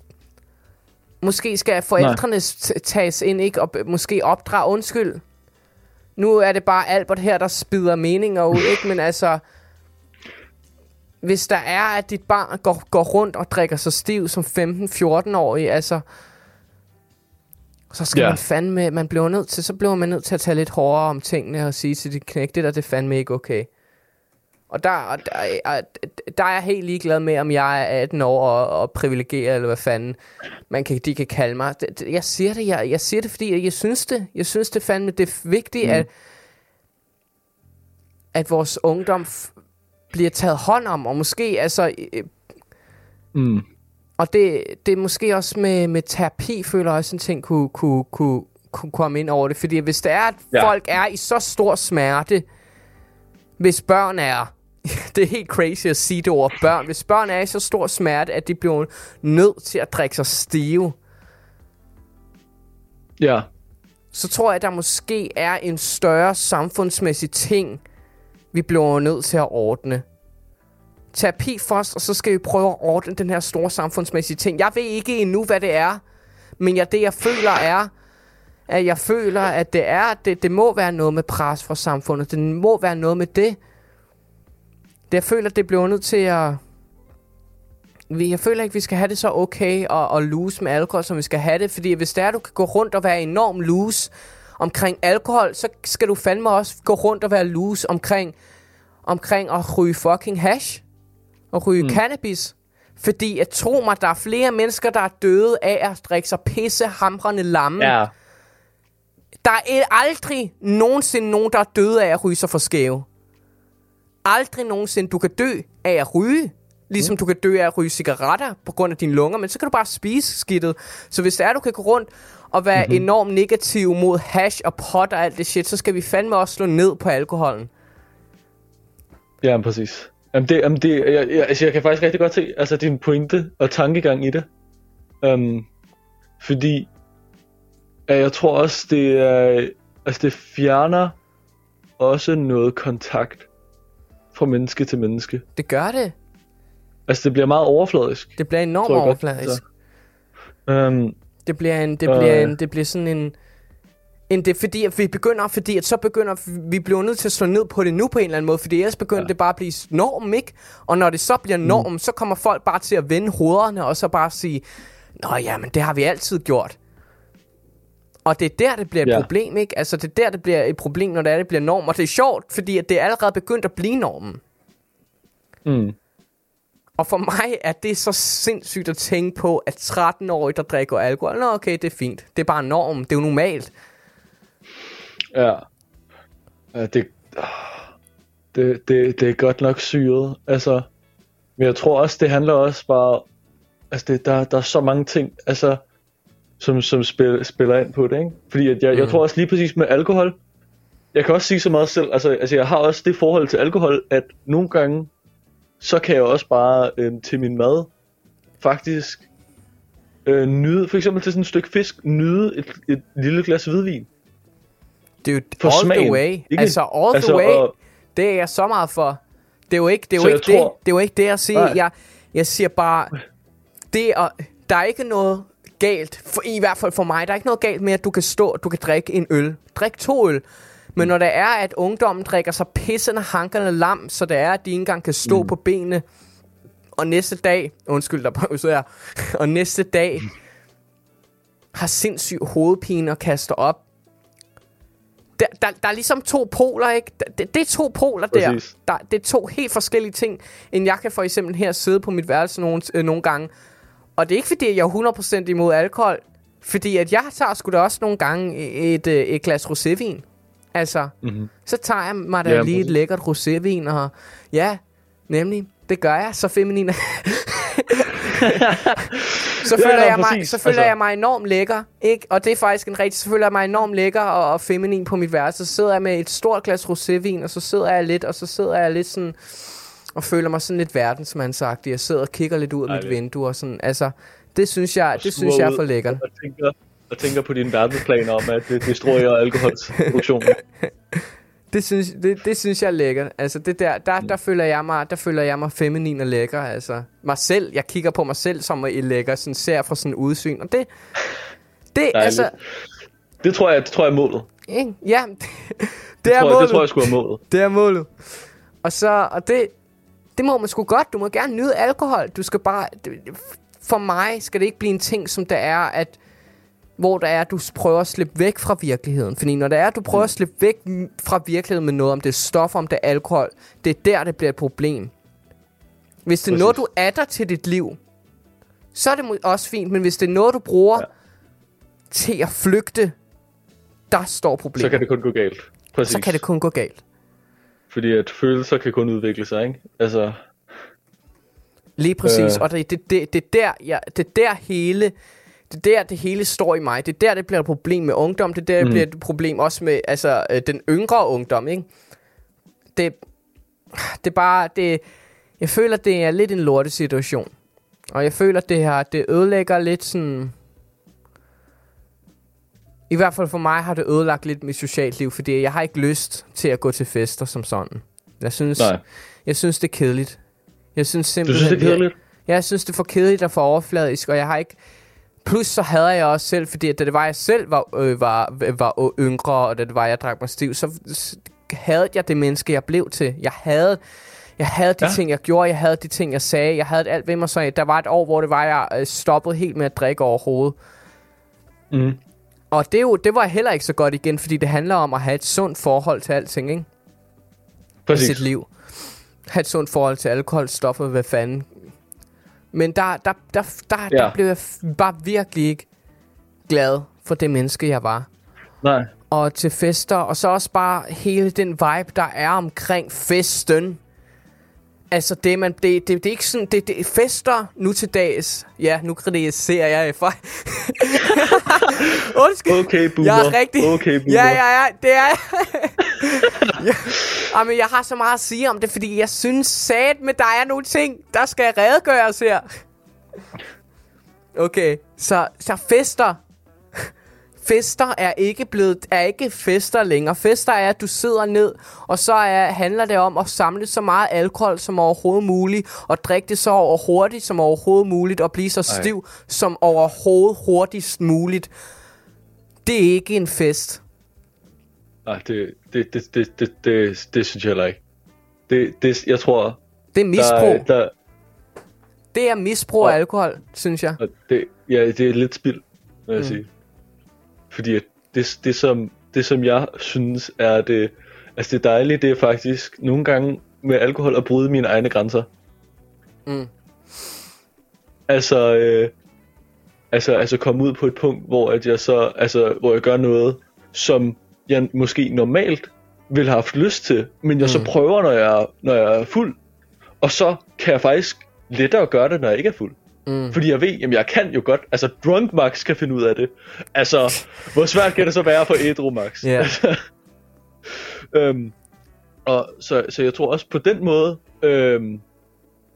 måske skal forældrene tages ind, ikke, og måske opdrage, undskyld, nu er det bare Albert her, der spider meninger ud, ikke, men altså, hvis der er, at dit barn går, går rundt og drikker sig stiv som 15-14-årig, altså, så skal yeah. man fandme, man bliver nødt til, så bliver man nødt til at tage lidt hårdere om tingene og sige til dit knæk, det der, det er fandme ikke okay. Og der, der, der er jeg helt ligeglad med, om jeg er 18 år og, og privilegeret, eller hvad fanden man kan, de kan kalde mig. Jeg siger det, jeg, jeg siger det, fordi jeg synes det. Jeg synes det fandme, det er vigtigt, mm. at, at vores ungdom bliver taget hånd om, og måske, altså... Mm. Og det, det er måske også med, med terapi, føler jeg også en ting, kunne, kunne, kunne, kunne komme ind over det. Fordi hvis det er, at ja. folk er i så stor smerte, hvis børn er det er helt crazy at sige det over børn. Hvis børn er i så stor smerte, at de bliver nødt til at drikke sig stive, ja. så tror jeg, at der måske er en større samfundsmæssig ting, vi bliver nødt til at ordne. Terapi først, og så skal vi prøve at ordne den her store samfundsmæssige ting. Jeg ved ikke endnu, hvad det er, men jeg, det jeg føler er, at jeg føler, at det er, det, det må være noget med pres fra samfundet. Det må være noget med det, det, jeg føler, det bliver nødt til at... Jeg føler ikke, vi skal have det så okay og, og loose med alkohol, som vi skal have det. Fordi hvis det er, du kan gå rundt og være enormt loose omkring alkohol, så skal du fandme også gå rundt og være loose omkring, omkring at ryge fucking hash. Og ryge mm. cannabis. Fordi at tro mig, der er flere mennesker, der er døde af at drikke sig pisse hamrende lamme. Ja. Der er aldrig nogensinde nogen, der er døde af at ryge sig for skæve aldrig nogensinde, du kan dø af at ryge Ligesom du kan dø af at ryge cigaretter på grund af dine lunger, men så kan du bare spise skidtet. Så hvis det er, du kan gå rundt og være mm-hmm. enormt negativ mod hash og pot og alt det shit, så skal vi fandme også slå ned på alkoholen. Ja, præcis. Jamen det, jamen det, jeg, jeg, altså jeg kan faktisk rigtig godt se altså din pointe og tankegang i det. Um, fordi ja, jeg tror også, det er, altså det fjerner også noget kontakt fra menneske til menneske. Det gør det. Altså det bliver meget overfladisk. Det bliver enormt overfladisk. Um, det bliver en, det bliver øh, en, det bliver sådan en, en det fordi at vi begynder, fordi at så begynder vi bliver nødt til at slå ned på det nu på en eller anden måde, fordi ellers begynder ja. det bare at blive norm, ikke? Og når det så bliver mm. norm, mm. så kommer folk bare til at vende hovederne og så bare sige, Nå ja, men det har vi altid gjort. Og det er der, det bliver et ja. problem, ikke? Altså, det er der, det bliver et problem, når det, er, det bliver norm. Og det er sjovt, fordi at det er allerede begyndt at blive normen. Mm. Og for mig er det så sindssygt at tænke på, at 13-årige, der drikker alkohol, nå okay, det er fint. Det er bare norm. Det er jo normalt. Ja. ja det, det, det, det er godt nok syret. Altså, men jeg tror også, det handler også bare... Altså, det, der, der er så mange ting, altså, som, som spil, spiller ind på det, ikke? Fordi at jeg, mm. jeg tror også lige præcis med alkohol, jeg kan også sige så meget selv, altså, altså jeg har også det forhold til alkohol, at nogle gange, så kan jeg også bare øh, til min mad faktisk øh, nyde, for eksempel til sådan et stykke fisk, nyde et, et lille glas hvidvin. Dude, for all smagen, the way. Ikke? Altså, all altså, the way. Og, det er jeg så meget for. Det er jo ikke det, er jo ikke tror, det. Det er jo ikke det at sige. Jeg, jeg siger bare, det er, der er ikke noget galt, for, i hvert fald for mig, der er ikke noget galt med, at du kan stå, du kan drikke en øl. Drik to øl. Men når det er, at ungdommen drikker sig pissende hankerne lam, så det er, at de ikke engang kan stå mm. på benene, og næste dag, undskyld, der så jeg, og næste dag har sindssyg hovedpine og kaster op. Der, der, der er ligesom to poler, ikke? Det, det er to poler der. der. Det er to helt forskellige ting, end jeg kan for eksempel her sidde på mit værelse nogle, øh, nogle gange. Og det er ikke fordi, jeg er 100% imod alkohol. Fordi at jeg tager sgu da også nogle gange et, et, øh, et glas rosévin. Altså, mm-hmm. så tager jeg mig da ja, lige et lækkert rosévin, og ja, nemlig, det gør jeg, så feminin. så føler, ja, ja, jeg, mig, så føler altså. jeg mig enormt lækker, ikke? Og det er faktisk en rigtig, så føler jeg mig enormt lækker og, og feminin på mit værelse. Så sidder jeg med et stort glas rosévin, og så sidder jeg lidt, og så sidder jeg lidt sådan, og føler mig sådan lidt verdensmandsagtig. Jeg sidder og kigger lidt ud af mit vindue, og sådan, altså, det synes jeg, det synes jeg er for lækkert. Og tænker, og tænker på dine verdensplaner om, at det destruerer alkoholsproduktionen. det synes, det, det synes jeg er lækkert. Altså det der, der, der, føler jeg mig, der føler jeg mig feminin og lækker. Altså mig selv, jeg kigger på mig selv som er lækker, sådan ser fra sådan udsyn. Og det, det altså... Det tror jeg, det tror jeg er målet. Ikke? Ja, det, det, det, er tror, målet. Det tror jeg skulle er målet. Det er målet. Og så, og det, det må man sgu godt. Du må gerne nyde alkohol. Du skal bare, for mig skal det ikke blive en ting, som det er, at hvor der er, at du prøver at slippe væk fra virkeligheden. Fordi når det er, at du prøver mm. at slippe væk fra virkeligheden med noget, om det er stoffer, om det er alkohol, det er der, det bliver et problem. Hvis det er noget, du adder til dit liv, så er det også fint. Men hvis det er noget, du bruger ja. til at flygte, der står problemet. Så kan det kun gå galt. Præcis. Så kan det kun gå galt. Fordi at følelser kan kun udvikle sig, ikke? Altså... Lige præcis. Øh. Og det, det, det, det, der, ja, det der hele det er der, det hele står i mig. Det er der, det bliver et problem med ungdom. Det er der, det mm. bliver et problem også med altså, øh, den yngre ungdom. Ikke? Det, det er bare... Det, jeg føler, det er lidt en lortesituation. Og jeg føler, det her, det ødelægger lidt sådan... I hvert fald for mig har det ødelagt lidt mit socialt liv, fordi jeg har ikke lyst til at gå til fester som sådan. Jeg synes, Nej. jeg synes det er kedeligt. Jeg synes simpelthen... Du synes, det er kedeligt? Jeg, jeg synes, det er for kedeligt og for overfladisk, og jeg har ikke... Plus så havde jeg også selv, fordi da det var, jeg selv var, øh, var, var yngre, og da det var, jeg drak mig stiv, så havde jeg det menneske, jeg blev til. Jeg havde, jeg havde de ja. ting, jeg gjorde, jeg havde de ting, jeg sagde, jeg havde alt ved mig. Så der var et år, hvor det var, jeg øh, stoppede helt med at drikke overhovedet. Mm. Og det, jo, det var heller ikke så godt igen, fordi det handler om at have et sundt forhold til alting, ikke? Præcis. I sit liv. Have et sundt forhold til alkohol, stoffer, hvad fanden men der, der, der, der, ja. der blev jeg bare virkelig ikke glad for det menneske, jeg var. Nej. Og til fester, og så også bare hele den vibe, der er omkring festen. Altså, det, man, det, det, det er ikke sådan... Det, det er fester nu til dags. Ja, nu kritiserer jeg for... Undskyld. Okay, boomer. Jeg er rigtig... Okay, boomer. Ja, ja, ja, det er... ja. Jamen, jeg har så meget at sige om det, fordi jeg synes sat med, der er nogle ting, der skal redegøres her. Okay, så, så fester fester er ikke blevet er ikke fester længere. Fester er, at du sidder ned, og så er, handler det om at samle så meget alkohol som overhovedet muligt, og drikke det så over hurtigt som overhovedet muligt, og blive så stiv Ej. som overhovedet hurtigst muligt. Det er ikke en fest. Nej, det, det, det, det, det, det, det synes jeg heller ikke. Det, det, jeg tror... Det er misbrug. Der, der, det er misbrug af alkohol, synes jeg. Det, ja, det er lidt spild, vil jeg mm. sige. Fordi det, det, som, det, som jeg synes er det, altså det dejlige, det er faktisk nogle gange med alkohol at bryde mine egne grænser. Mm. Altså, øh, altså, altså komme ud på et punkt, hvor at jeg så, altså, hvor jeg gør noget, som jeg måske normalt ville have haft lyst til, men jeg mm. så prøver, når jeg, når jeg er fuld. Og så kan jeg faktisk lettere gøre det, når jeg ikke er fuld. Mm. Fordi jeg ved, jamen jeg kan jo godt, altså drunk Max kan finde ud af det. Altså, hvor svært kan det så være for ædru Max? Yeah. øhm, og så, så jeg tror også på den måde, øhm,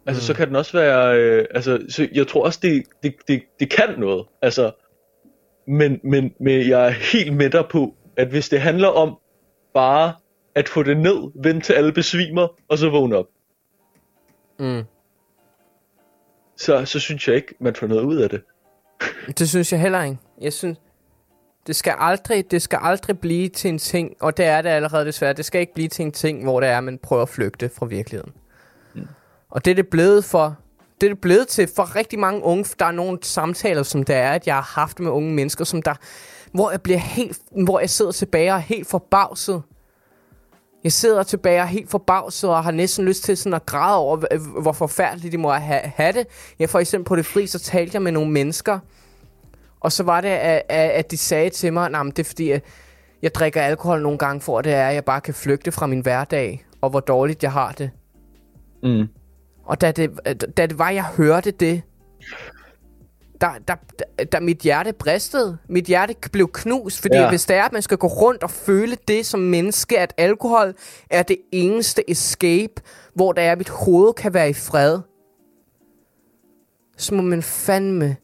altså mm. så kan den også være, øh, altså så jeg tror også det, det, det, det kan noget. Altså, men, men, men jeg er helt med dig på, at hvis det handler om bare at få det ned, vente til alle besvimer, og så vågne op. Mm så, så synes jeg ikke, man får noget ud af det. det synes jeg heller ikke. Jeg synes, det skal aldrig, det skal aldrig blive til en ting, og det er det allerede desværre, det skal ikke blive til en ting, hvor det er, at man prøver at flygte fra virkeligheden. Mm. Og det er det blevet for, det er det blevet til for rigtig mange unge, der er nogle samtaler, som der er, at jeg har haft med unge mennesker, som der, hvor jeg bliver helt, hvor jeg sidder tilbage og er helt forbavset jeg sidder tilbage og helt forbavset og har næsten lyst til sådan at græde over, hvor forfærdeligt de må have, have det. Jeg for eksempel på det fri, så talte jeg med nogle mennesker, og så var det, at, at de sagde til mig, at det er fordi, at jeg drikker alkohol nogle gange, for det er, at jeg bare kan flygte fra min hverdag, og hvor dårligt jeg har det. Mm. Og da det, da det var, jeg hørte det, der, der, der, der mit hjerte bristede. Mit hjerte blev knust, fordi ja. hvis det er, at man skal gå rundt og føle det som menneske, at alkohol er det eneste escape, hvor der er, at mit hoved kan være i fred, så må man fandme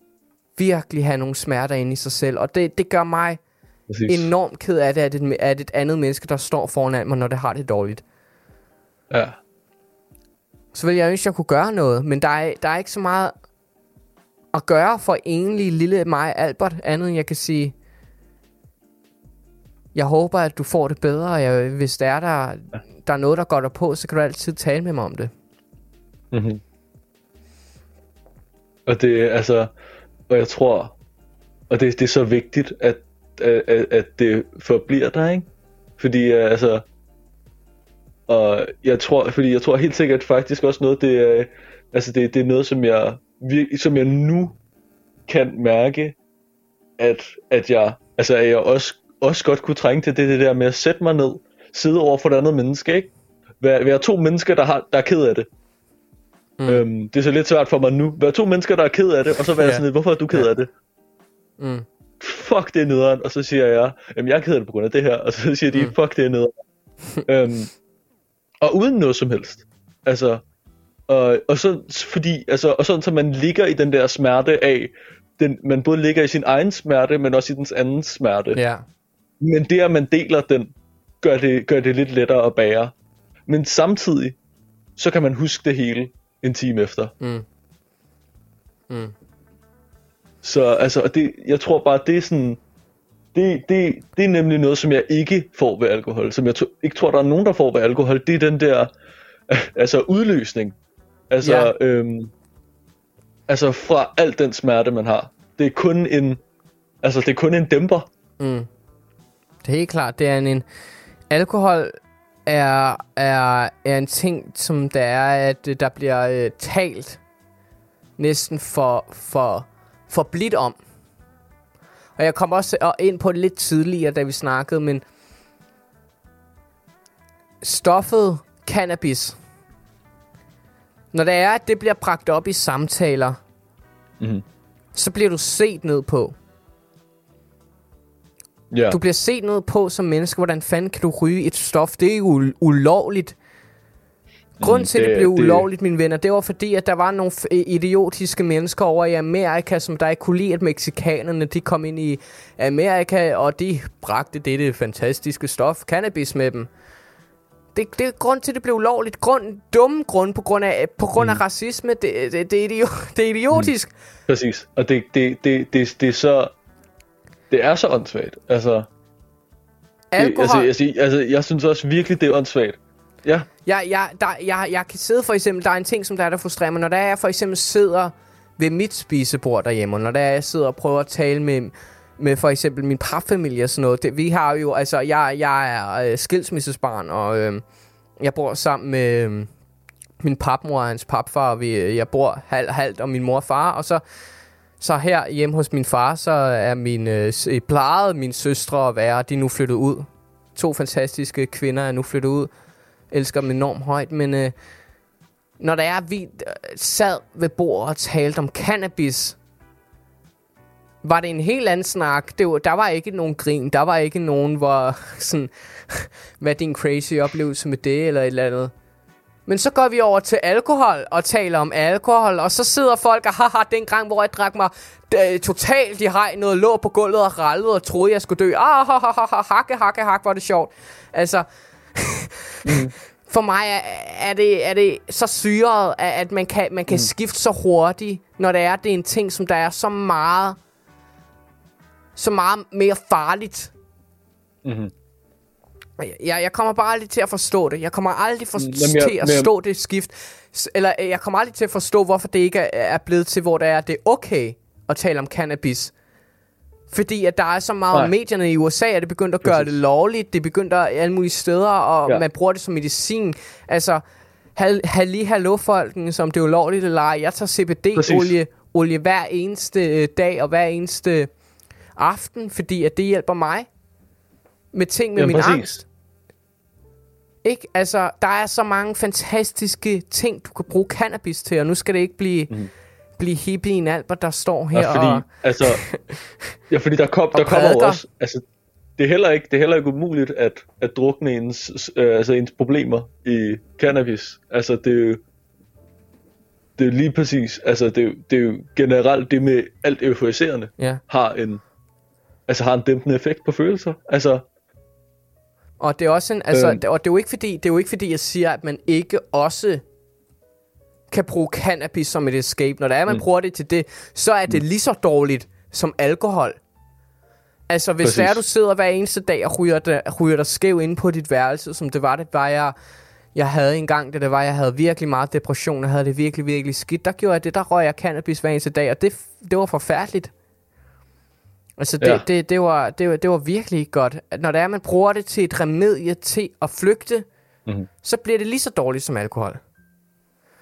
virkelig have nogle smerter inde i sig selv. Og det, det gør mig Præcis. enormt ked af det, at det, at et andet menneske, der står foran mig, når det har det dårligt. Ja. Så vil jeg ønske, at jeg kunne gøre noget, men der er, der er ikke så meget at gøre for egentlig lille mig, Albert, andet end jeg kan sige, jeg håber, at du får det bedre, og jeg, hvis der er, der, der er noget, der går dig på, så kan du altid tale med mig om det. Mm-hmm. Og det er altså, og jeg tror, og det, det er så vigtigt, at, at, at det forbliver der, ikke? Fordi altså, og jeg tror, fordi jeg tror helt sikkert faktisk også noget, det er, altså det, det er noget, som jeg som jeg nu kan mærke, at, at jeg, altså at jeg også, også godt kunne trænge til det, det der med at sætte mig ned, sidde over for et andet menneske, ikke? Vær, være to mennesker, der, har, der er ked af det. Mm. Øhm, det er så lidt svært for mig nu. Vær to mennesker, der er ked af det, og så være ja. sådan lidt, hvorfor er du ked af det? Mm. Fuck, det er nederen. Og så siger jeg, jamen jeg er ked af det på grund af det her. Og så siger de, mm. fuck, det er nederen. øhm, og uden noget som helst. Altså, og, og så fordi, altså, og sådan så man ligger i den der smerte af, den, man både ligger i sin egen smerte, men også i dens andens smerte. Ja. Men det at man deler den, gør det, gør det lidt lettere at bære. Men samtidig, så kan man huske det hele en time efter. Mm. Mm. Så altså, det, jeg tror bare, det er sådan, det, det, det er nemlig noget, som jeg ikke får ved alkohol, som jeg to, ikke tror, der er nogen, der får ved alkohol, det er den der, altså udløsning. Altså, ja. øhm, altså fra al den smerte, man har. Det er kun en, altså det er kun en dæmper. Mm. Det er helt klart, det er en, en alkohol er, er, er en ting, som der er, at der bliver øh, talt næsten for, for, for blidt om. Og jeg kom også ind på det lidt tidligere, da vi snakkede, men stoffet cannabis Når det er, at det bliver bragt op i samtaler, Mhm. så bliver du set ned på. Ja. Du bliver set ned på som menneske. Hvordan fanden kan du ryge et stof? Det er jo u- ulovligt. Grunden Mm, til, at det, det- blev det- ulovligt, mine venner, det var fordi, at der var nogle idiotiske mennesker over i Amerika, som der ikke kunne lide, at mexikanerne de kom ind i Amerika, og de bragte dette fantastiske stof, cannabis med dem. Det, det er grund til, at det blev ulovligt. Grund, dumme grund på grund af, på grund af Mm. racisme. Det, det, det, er idio- det er idiotisk. Præcis. Og det, det, det, det, det er så... Det er så åndssvagt. Altså, det, Alkohol. altså, altså, altså, jeg synes også virkelig, det er åndssvagt. Ja. Jeg, jeg, der, jeg, jeg kan sidde for eksempel, der er en ting, som der er, der frustrerer mig, når der er, jeg for eksempel sidder ved mit spisebord derhjemme, og når der er, jeg sidder og prøver at tale med, med for eksempel min parfamilie og sådan noget. Det, vi har jo, altså, jeg, jeg er øh, skilsmissesbarn, og øh, jeg bor sammen med øh, min papmor og hans papfar, og vi, øh, jeg bor halvt halvt, og min mor og far, og så så her hjemme hos min far, så er min, øh, øh, plejede mine søstre at være, de er nu flyttet ud. To fantastiske kvinder er nu flyttet ud elsker dem enormt højt, men øh, når der er, vi øh, sad ved bordet og talte om cannabis, var det en helt anden snak. Det var, der var ikke nogen grin, der var ikke nogen, hvor sådan, hvad er din crazy oplevelse med det, eller et eller andet. Men så går vi over til alkohol og taler om alkohol, og så sidder folk og haha, den gang, hvor jeg drak mig øh, totalt i hej, noget lå på gulvet og rallede og troede, jeg skulle dø. Ah, ha, ha, ha, ha, hakke, hakke, hakke, var det sjovt. Altså, for mig er, er, det, er det så syret, at, at man kan, man kan mm. skifte så hurtigt, når det er, det er en ting, som der er så meget, så meget mere farligt. Mm-hmm. Jeg, jeg kommer bare aldrig til at forstå det. Jeg kommer aldrig for, Jamen, jeg- til at men det skift. Eller øh, jeg kommer aldrig til at forstå, hvorfor det ikke er, er blevet til, hvor det er, det er okay at tale om cannabis. Fordi at der er så meget Nej. om medierne i USA, at det begyndt at gøre Præcis. det lovligt. Det begyndte at alle mulige steder, og ja. Man bruger det som medicin. Altså, hal, halli hallo folken, som det er ulovligt eller ej. Jeg tager CBD-olie olie hver eneste øh, dag og hver eneste aften, fordi at det hjælper mig med ting med Jamen, min præcis. angst. Ikke? Altså, der er så mange fantastiske ting, du kan bruge cannabis til, og nu skal det ikke blive, mm. blive hippien Albert, der står her Ja, fordi, og... altså, ja, fordi der, kom, der kommer jo også, altså, det er heller ikke, det er heller ikke umuligt at, at drukne ens, øh, altså ens problemer i cannabis. Altså, det er jo, det er lige præcis, altså, det er, jo- det er jo generelt det med alt euforiserende, Ja. har en, altså, har en dæmpende effekt på følelser. Altså, Og det er også en, altså, øhm. og det er jo ikke fordi, det er jo ikke fordi, jeg siger, at man ikke også kan bruge cannabis som et escape. Når der er, man mm. Mm. bruger det til det, så er det lige så dårligt som alkohol. Altså, hvis det er, Præcis. du sidder hver eneste dag og ryger dig, ryger dig skæv ind på dit værelse, som det var, det var jeg, jeg havde engang, det, det var, jeg havde virkelig meget depression, jeg havde det virkelig, virkelig skidt. Der gjorde jeg det, der røg jeg cannabis hver eneste dag, og det, det var forfærdeligt. Altså, det, ja. Det, det, var, det, var, det var virkelig godt. Når det er, man bruger det til et remedie til at flygte, Mhm. så bliver det lige så dårligt som alkohol.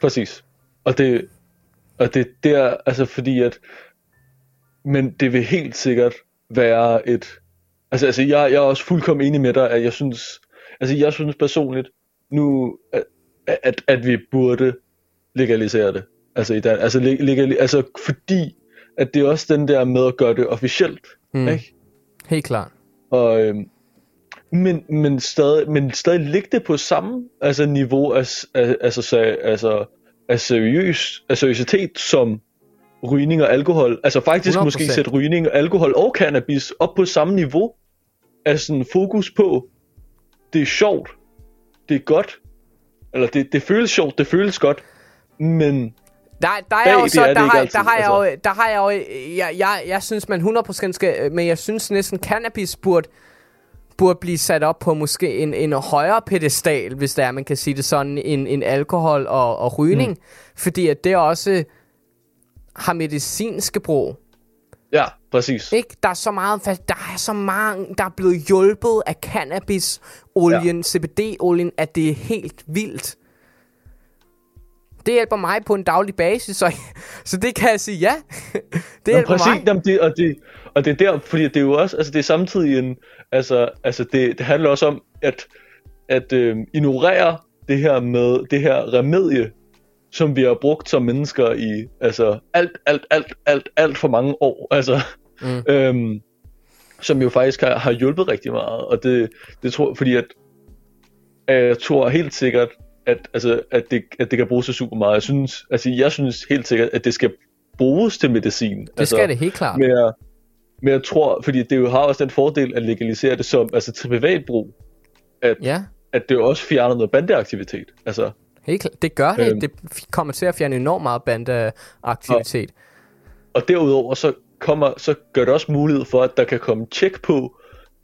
Præcis. Og det, og det, det er altså fordi at, men det vil helt sikkert være et, altså, altså jeg, jeg er også fuldkommen enig med dig, at jeg synes, altså jeg synes personligt, nu, at, at, at vi burde legalisere det. Altså, i Dan, altså, leg- legali, altså fordi, at det er også den der med at gøre det officielt, Mm. ikke? Helt klart. Og, øhm, men, men, stadig, men stadig ligge det på samme altså, niveau af, af, altså, altså, af, seriøs, af seriøsitet som rygning og alkohol. Altså faktisk 100%. måske sætte rygning, alkohol og cannabis op på samme niveau. af sådan fokus på, det er sjovt, det er godt, eller det, det føles sjovt, det føles godt, men Der, der er jo så, er der, ikke har, altid, der har jeg altså. jo, der har jeg jo, jeg, jeg, jeg synes man 100% skal, men jeg synes næsten cannabis burde, burde blive sat op på måske en, en højere pedestal, hvis det er, man kan sige det sådan, en, en alkohol og, og rygning, mm. fordi at det også har medicinske brug. ja, præcis. Ikke? Der er så meget, der er så mange, der er blevet hjulpet af cannabis-olien, ja. CBD-olien, at det er helt vildt. Det hjælper mig på en daglig basis, så, så det kan jeg sige ja. det Jamen, hjælper præcis, mig. jamen, det, og, det, og det er der, fordi det er jo også, altså det er samtidig en, altså, altså det, det handler også om, at, at øh, ignorere det her med, det her remedie, som vi har brugt som mennesker i altså alt, alt, alt, alt, alt for mange år. Altså, mm. øhm, som jo faktisk har, har hjulpet rigtig meget. Og det, det tror fordi at jeg tror helt sikkert, at, altså, at, det, at det kan bruges til super meget. Jeg synes, altså, jeg synes helt sikkert, at det skal bruges til medicin. Det altså, skal det helt klart. Men jeg, men jeg tror, fordi det jo har også den fordel at legalisere det som, altså til privatbrug, at, ja. at det jo også fjerner noget bandeaktivitet. Altså, Helt klart. Det gør det. Øhm, det kommer til at fjerne enormt meget bandeaktivitet. Og, og derudover så, kommer, så gør det også mulighed for, at der kan komme tjek på,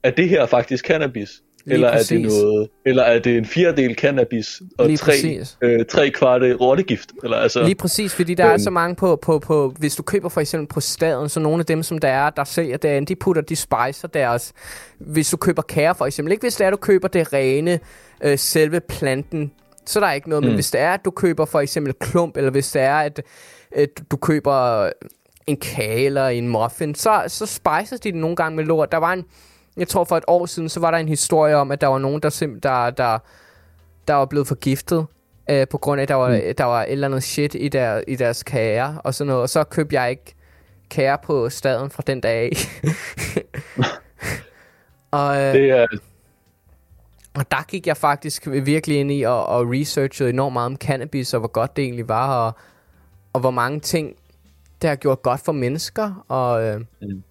at det her er faktisk cannabis. Lige eller præcis. er det noget, eller er det en fjerdedel cannabis og Lige tre, øh, tre kvarte rottegift? Eller altså, Lige præcis, fordi der øhm, er så mange på, på, på, hvis du køber for eksempel på staden, så nogle af dem, som der er, der sælger det, de putter, de spicer deres, hvis du køber kære for eksempel, ikke hvis det er, du køber det rene, øh, selve planten, så der er ikke noget, mm. men hvis det er, at du køber for eksempel klump, eller hvis det er, at, at du køber en kage eller en muffin, så, så spicer de det nogle gange med lort. Der var en, jeg tror for et år siden, så var der en historie om, at der var nogen, der, sim, der, der, der var blevet forgiftet, øh, på grund af, at der var, mm. der var et eller andet shit i, der, i deres kager og sådan noget. Og så købte jeg ikke kager på staden fra den dag og, øh, det er... Og der gik jeg faktisk virkelig ind i og, og researchede enormt meget om cannabis, og hvor godt det egentlig var, og, og hvor mange ting, det har gjort godt for mennesker, og... Øh, mm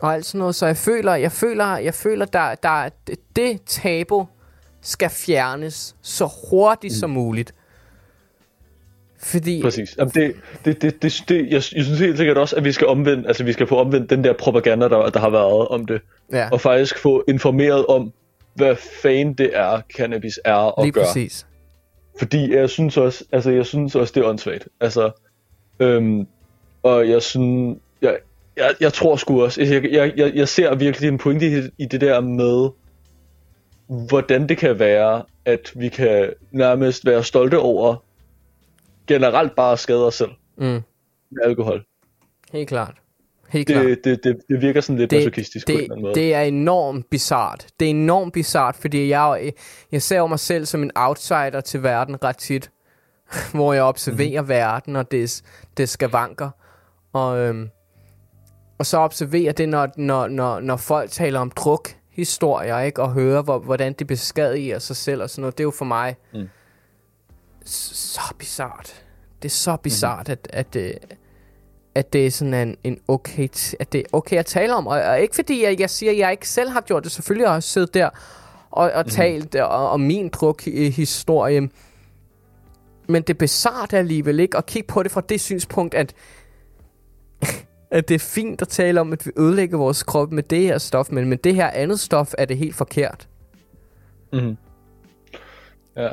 og alt sådan noget. Så jeg føler, jeg føler, jeg føler, der, der det, tabu skal fjernes så hurtigt mm. som muligt. Fordi... Præcis. Jamen det, det, det, det, det, jeg, jeg synes helt sikkert også, at vi skal omvende, altså vi skal få omvendt den der propaganda, der, der har været om det. Ja. Og faktisk få informeret om, hvad fanden det er, cannabis er og Lige gør. præcis. Fordi jeg synes også, altså jeg synes også, det er åndssvagt. Altså, øhm, og jeg synes, jeg, jeg, jeg tror sgu også, jeg, jeg, jeg, jeg ser virkelig en pointe i, i det der med, hvordan det kan være, at vi kan nærmest være stolte over generelt bare at skade os selv mm. med alkohol. Helt klart. Helt det, klart. Det, det, det virker sådan lidt det, masochistisk det, på en eller anden måde. Det er enormt bizart. Det er enormt bizart, fordi jeg, jeg ser jo mig selv som en outsider til verden ret tit, hvor jeg observerer mm. verden og det, det skal vanker. Og øhm, og så observere det, når, når, når, når folk taler om druk, historier, ikke? Og høre, hvor, hvordan det beskadiger sig selv og sådan noget. Det er jo for mig mm. så bizart. Det er så bizart, mm. at, at, det, at det er sådan en, en okay, at det er okay at tale om. Og, og ikke fordi jeg, jeg siger, at jeg ikke selv har gjort det. Selvfølgelig har jeg siddet der og, og mm. talt og, om min druk-historie. Men det er bizart alligevel ikke at kigge på det fra det synspunkt, at at det er fint at tale om, at vi ødelægger vores krop med det her stof, men med det her andet stof er det helt forkert. Mhm. Ja.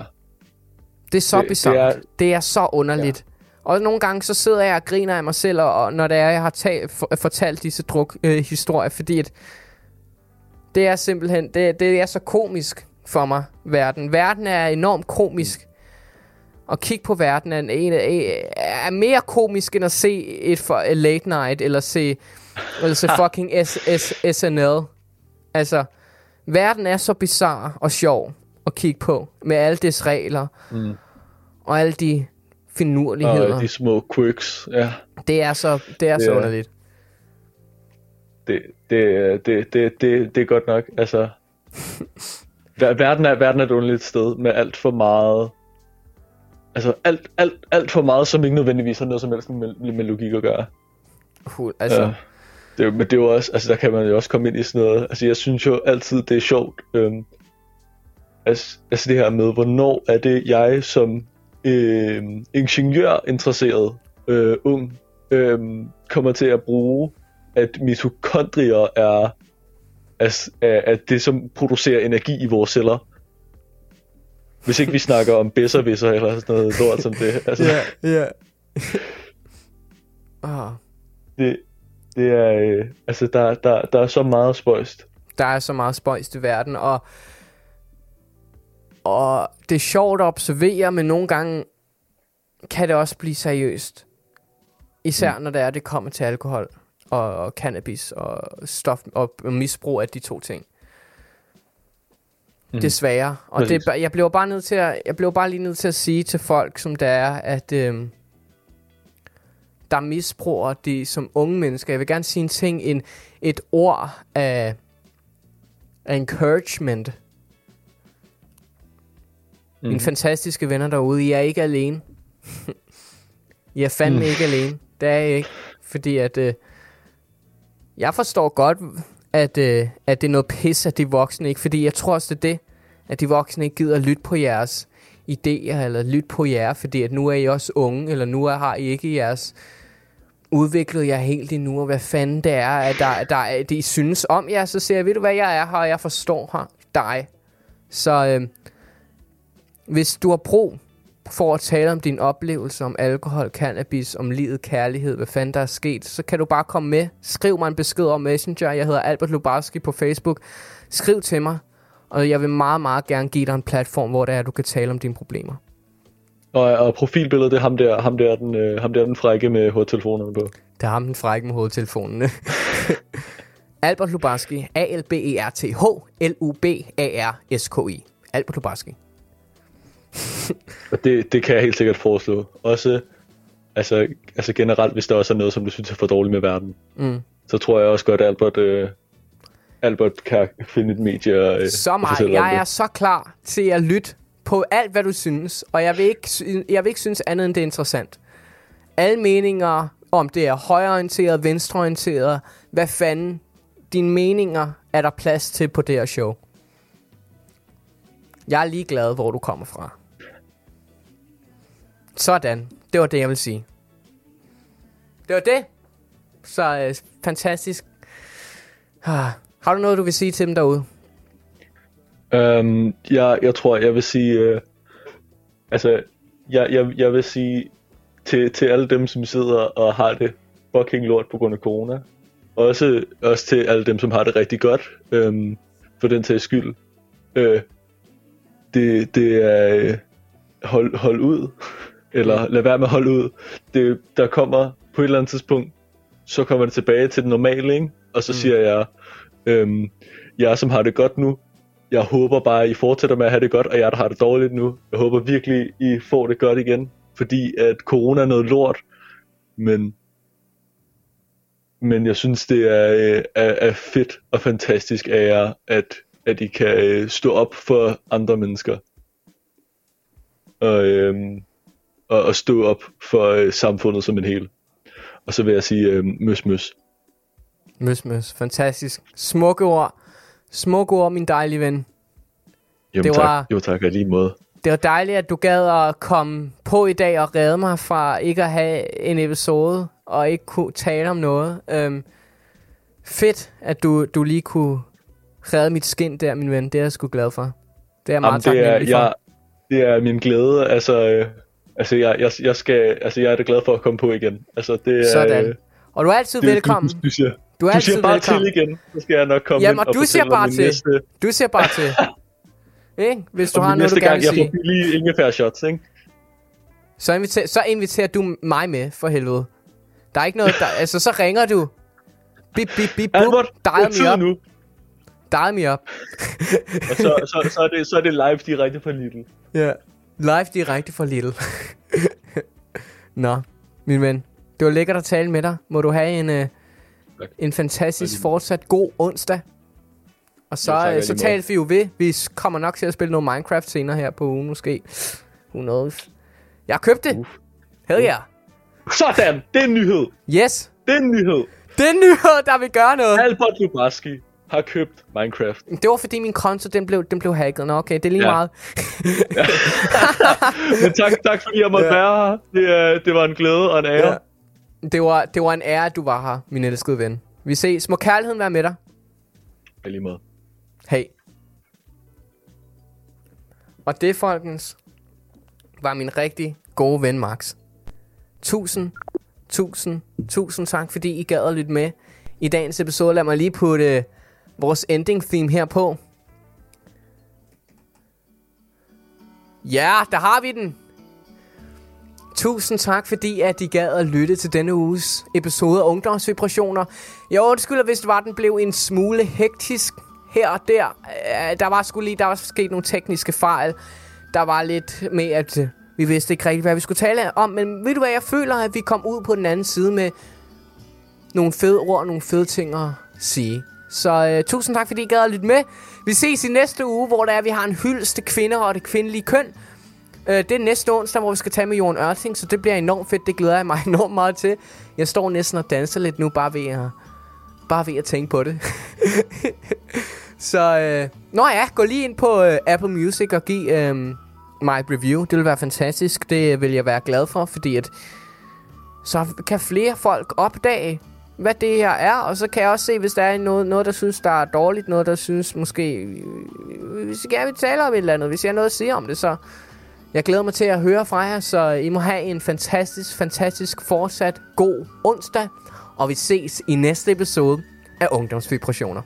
Det er så det, bizarrt. Det er, det er så underligt. Ja. Og nogle gange så sidder jeg og griner af mig selv, og, når det er, jeg har tag, for, fortalt disse druk øh, historier, fordi at det er simpelthen, det, det er så komisk for mig, verden. Verden er enormt komisk at kigge på verden er, en, er mere komisk end at se et, for, late night, eller se, eller se fucking S, S, SNL. Altså, verden er så bizarre og sjov at kigge på, med alle dets regler, mm. og alle de finurligheder. Og de små quirks, ja. Det er så, det er det, så underligt. Det, det, det, det, det, det er godt nok, altså... verden, er, verden er et underligt sted med alt for meget altså alt, alt, alt for meget, som ikke nødvendigvis har noget som helst med, med logik at gøre. Uh, altså... Ja. Det, men det er jo også, altså der kan man jo også komme ind i sådan noget, altså jeg synes jo altid, det er sjovt, øhm, altså, altså det her med, hvornår er det jeg som øh, ingeniør interesseret øh, ung øh, kommer til at bruge, at mitokondrier er, er, er det, som producerer energi i vores celler. Hvis ikke vi snakker om bedservisser eller sådan noget lort som det. Altså, ja, ja. ah. Det, det er, øh, altså der, der, der er så meget spøjst. Der er så meget spøjst i verden, og, og det er sjovt at observere, men nogle gange kan det også blive seriøst. Især mm. når det er, det kommer til alkohol og, og cannabis og stof og misbrug af de to ting. Mm. Desværre. Og det, jeg blev bare nødt til at, jeg blev bare lige nødt til at sige til folk, som der er, at øh, der misbruger de som unge mennesker. Jeg vil gerne sige en ting, en, et ord af, af encouragement. Mm. Mine fantastiske venner derude, I er ikke alene. I er fandme mm. ikke alene. Det er jeg ikke. Fordi at... Øh, jeg forstår godt, at, øh, at det er noget pis, at de voksne ikke... Fordi jeg tror også, det er det, at de voksne ikke gider at lytte på jeres idéer, eller lytte på jer, fordi at nu er I også unge, eller nu er, har I ikke jeres udviklet jer helt endnu, og hvad fanden det er, at der, der, det de synes om jer, så siger jeg, ved du hvad, jeg er her, og jeg forstår her, dig. Så øh, hvis du har brug for at tale om din oplevelse om alkohol, cannabis, om livet, kærlighed, hvad fanden der er sket, så kan du bare komme med. Skriv mig en besked om Messenger. Jeg hedder Albert Lubarski på Facebook. Skriv til mig, og jeg vil meget, meget gerne give dig en platform, hvor det er, du kan tale om dine problemer. Og, og profilbilledet, det er ham der, ham der, den, øh, ham der den frække med hovedtelefonerne på. Det er ham den frække med hovedtelefonerne. Albert Lubarski. A-L-B-E-R-T-H L-U-B-A-R-S-K-I. Albert Lubarski. og det, det kan jeg helt sikkert foreslå. Også altså, altså generelt, hvis der også er noget, som du synes er for dårligt med verden. Mm. Så tror jeg også godt, at Albert, øh, Albert kan finde et medie. Øh, så meget. Jeg er så klar til at lytte på alt, hvad du synes. Og jeg vil ikke, jeg vil ikke synes andet, end det er interessant. Alle meninger, om det er højreorienteret, venstreorienteret, hvad fanden, dine meninger er der plads til på det her show. Jeg er lige glad, hvor du kommer fra. Sådan. Det var det, jeg vil sige. Det var det. Så øh, fantastisk. Ah. Har du noget, du vil sige til dem derude? Um, jeg, jeg tror, jeg vil sige... Uh, altså, jeg, jeg, jeg vil sige til, til alle dem, som sidder og har det fucking lort på grund af corona. Også, også til alle dem, som har det rigtig godt. Um, for den tages skyld. Uh, det, det er... Uh, hold, hold ud eller lad være med at holde ud. Det, der kommer på et eller andet tidspunkt, så kommer det tilbage til den normale, ikke? og så mm. siger jeg, øhm, jeg som har det godt nu, jeg håber bare, at I fortsætter med at have det godt, og jeg der har det dårligt nu, jeg håber virkelig, I får det godt igen, fordi at corona er noget lort, men men jeg synes, det er, øh, er, er fedt og fantastisk af jer, at, at I kan øh, stå op for andre mennesker. Og, øhm, og, og stå op for øh, samfundet som en hel. Og så vil jeg sige øh, møs møs. Møs møs, fantastisk. Smukke ord. Smukke ord, min dejlige ven. Jamen, det var, tak. Jo tak, lige måde. Det var dejligt, at du gad at komme på i dag og redde mig fra ikke at have en episode og ikke kunne tale om noget. Øhm, fedt, at du, du lige kunne redde mit skin der, min ven. Det er jeg sgu glad for. Det er jeg meget Jamen, det er, for. Jeg, det er min glæde. Altså, øh, Altså, jeg, jeg, jeg, skal, altså, jeg er da glad for at komme på igen. Altså, det er, Sådan. Og du er altid det, velkommen. Du, du, siger, du, er du siger bare velkommen. til igen, så skal jeg nok komme Jamen, ind og du siger bare til. Næste... Du siger bare til. ikke? Hvis du og har noget, du gerne vil sige. Næste gang, jeg får billige ingefær shots, ikke? Så, inviter, så inviterer du mig med, for helvede. Der er ikke noget, der, altså så ringer du. Bip, bip, bip, Albert, dial me up. Nu. Dial me up. og så, så, så, er det, så er det live direkte på Lidl. Ja. Live direkte fra Lidl. Nå, min ven. Det var lækkert at tale med dig. Må du have en, uh, en fantastisk fortsat god onsdag. Og så, jo, uh, så taler vi jo ved. Vi kommer nok til at spille noget Minecraft senere her på ugen måske. Who knows. Jeg har købt det. Hell yeah. Sådan, det er en nyhed. Yes. Det er en nyhed. Det er en nyhed, der vil gøre noget. Albert Lubaski har købt Minecraft. Det var fordi min konto, den blev, den blev hacket. Nå, okay, det er lige ja. meget. Men tak, tak fordi jeg måtte ja. være her. Det, uh, det var en glæde og en ære. Ja. Det, var, det var en ære, at du var her, min elskede ven. Vi ses. Må kærligheden være med dig. I lige måde. Hej. Og det, folkens, var min rigtig gode ven, Max. Tusind, tusind, tusind tak, fordi I gad at lytte med i dagens episode. Lad mig lige putte vores ending theme her på. Ja, der har vi den. Tusind tak, fordi at I gad at lytte til denne uges episode af Ungdomsvibrationer. Jeg undskylder, hvis det var, den blev en smule hektisk her og der. Øh, der var sgu lige, der var sket nogle tekniske fejl. Der var lidt med, at øh, vi vidste ikke rigtigt, hvad vi skulle tale om. Men ved du hvad, jeg føler, at vi kom ud på den anden side med nogle fede ord og nogle fede ting at sige. Så øh, tusind tak, fordi I gad at lytte med. Vi ses i næste uge, hvor der er, vi har en hyldest til kvinder og det kvindelige køn. Øh, det er næste onsdag, hvor vi skal tage med Jon Ørting, så det bliver enormt fedt. Det glæder jeg mig enormt meget til. Jeg står næsten og danser lidt nu, bare ved at, bare ved at tænke på det. så, øh, nå ja, gå lige ind på øh, Apple Music og giv øh, mig et review. Det vil være fantastisk. Det vil jeg være glad for, fordi at så kan flere folk opdage, hvad det her er, og så kan jeg også se, hvis der er noget, noget der synes, der er dårligt, noget, der synes måske, hvis I gerne vil tale om et eller andet, hvis jeg har noget at sige om det, så jeg glæder mig til at høre fra jer, så I må have en fantastisk, fantastisk fortsat god onsdag, og vi ses i næste episode af Ungdomsvibrationer.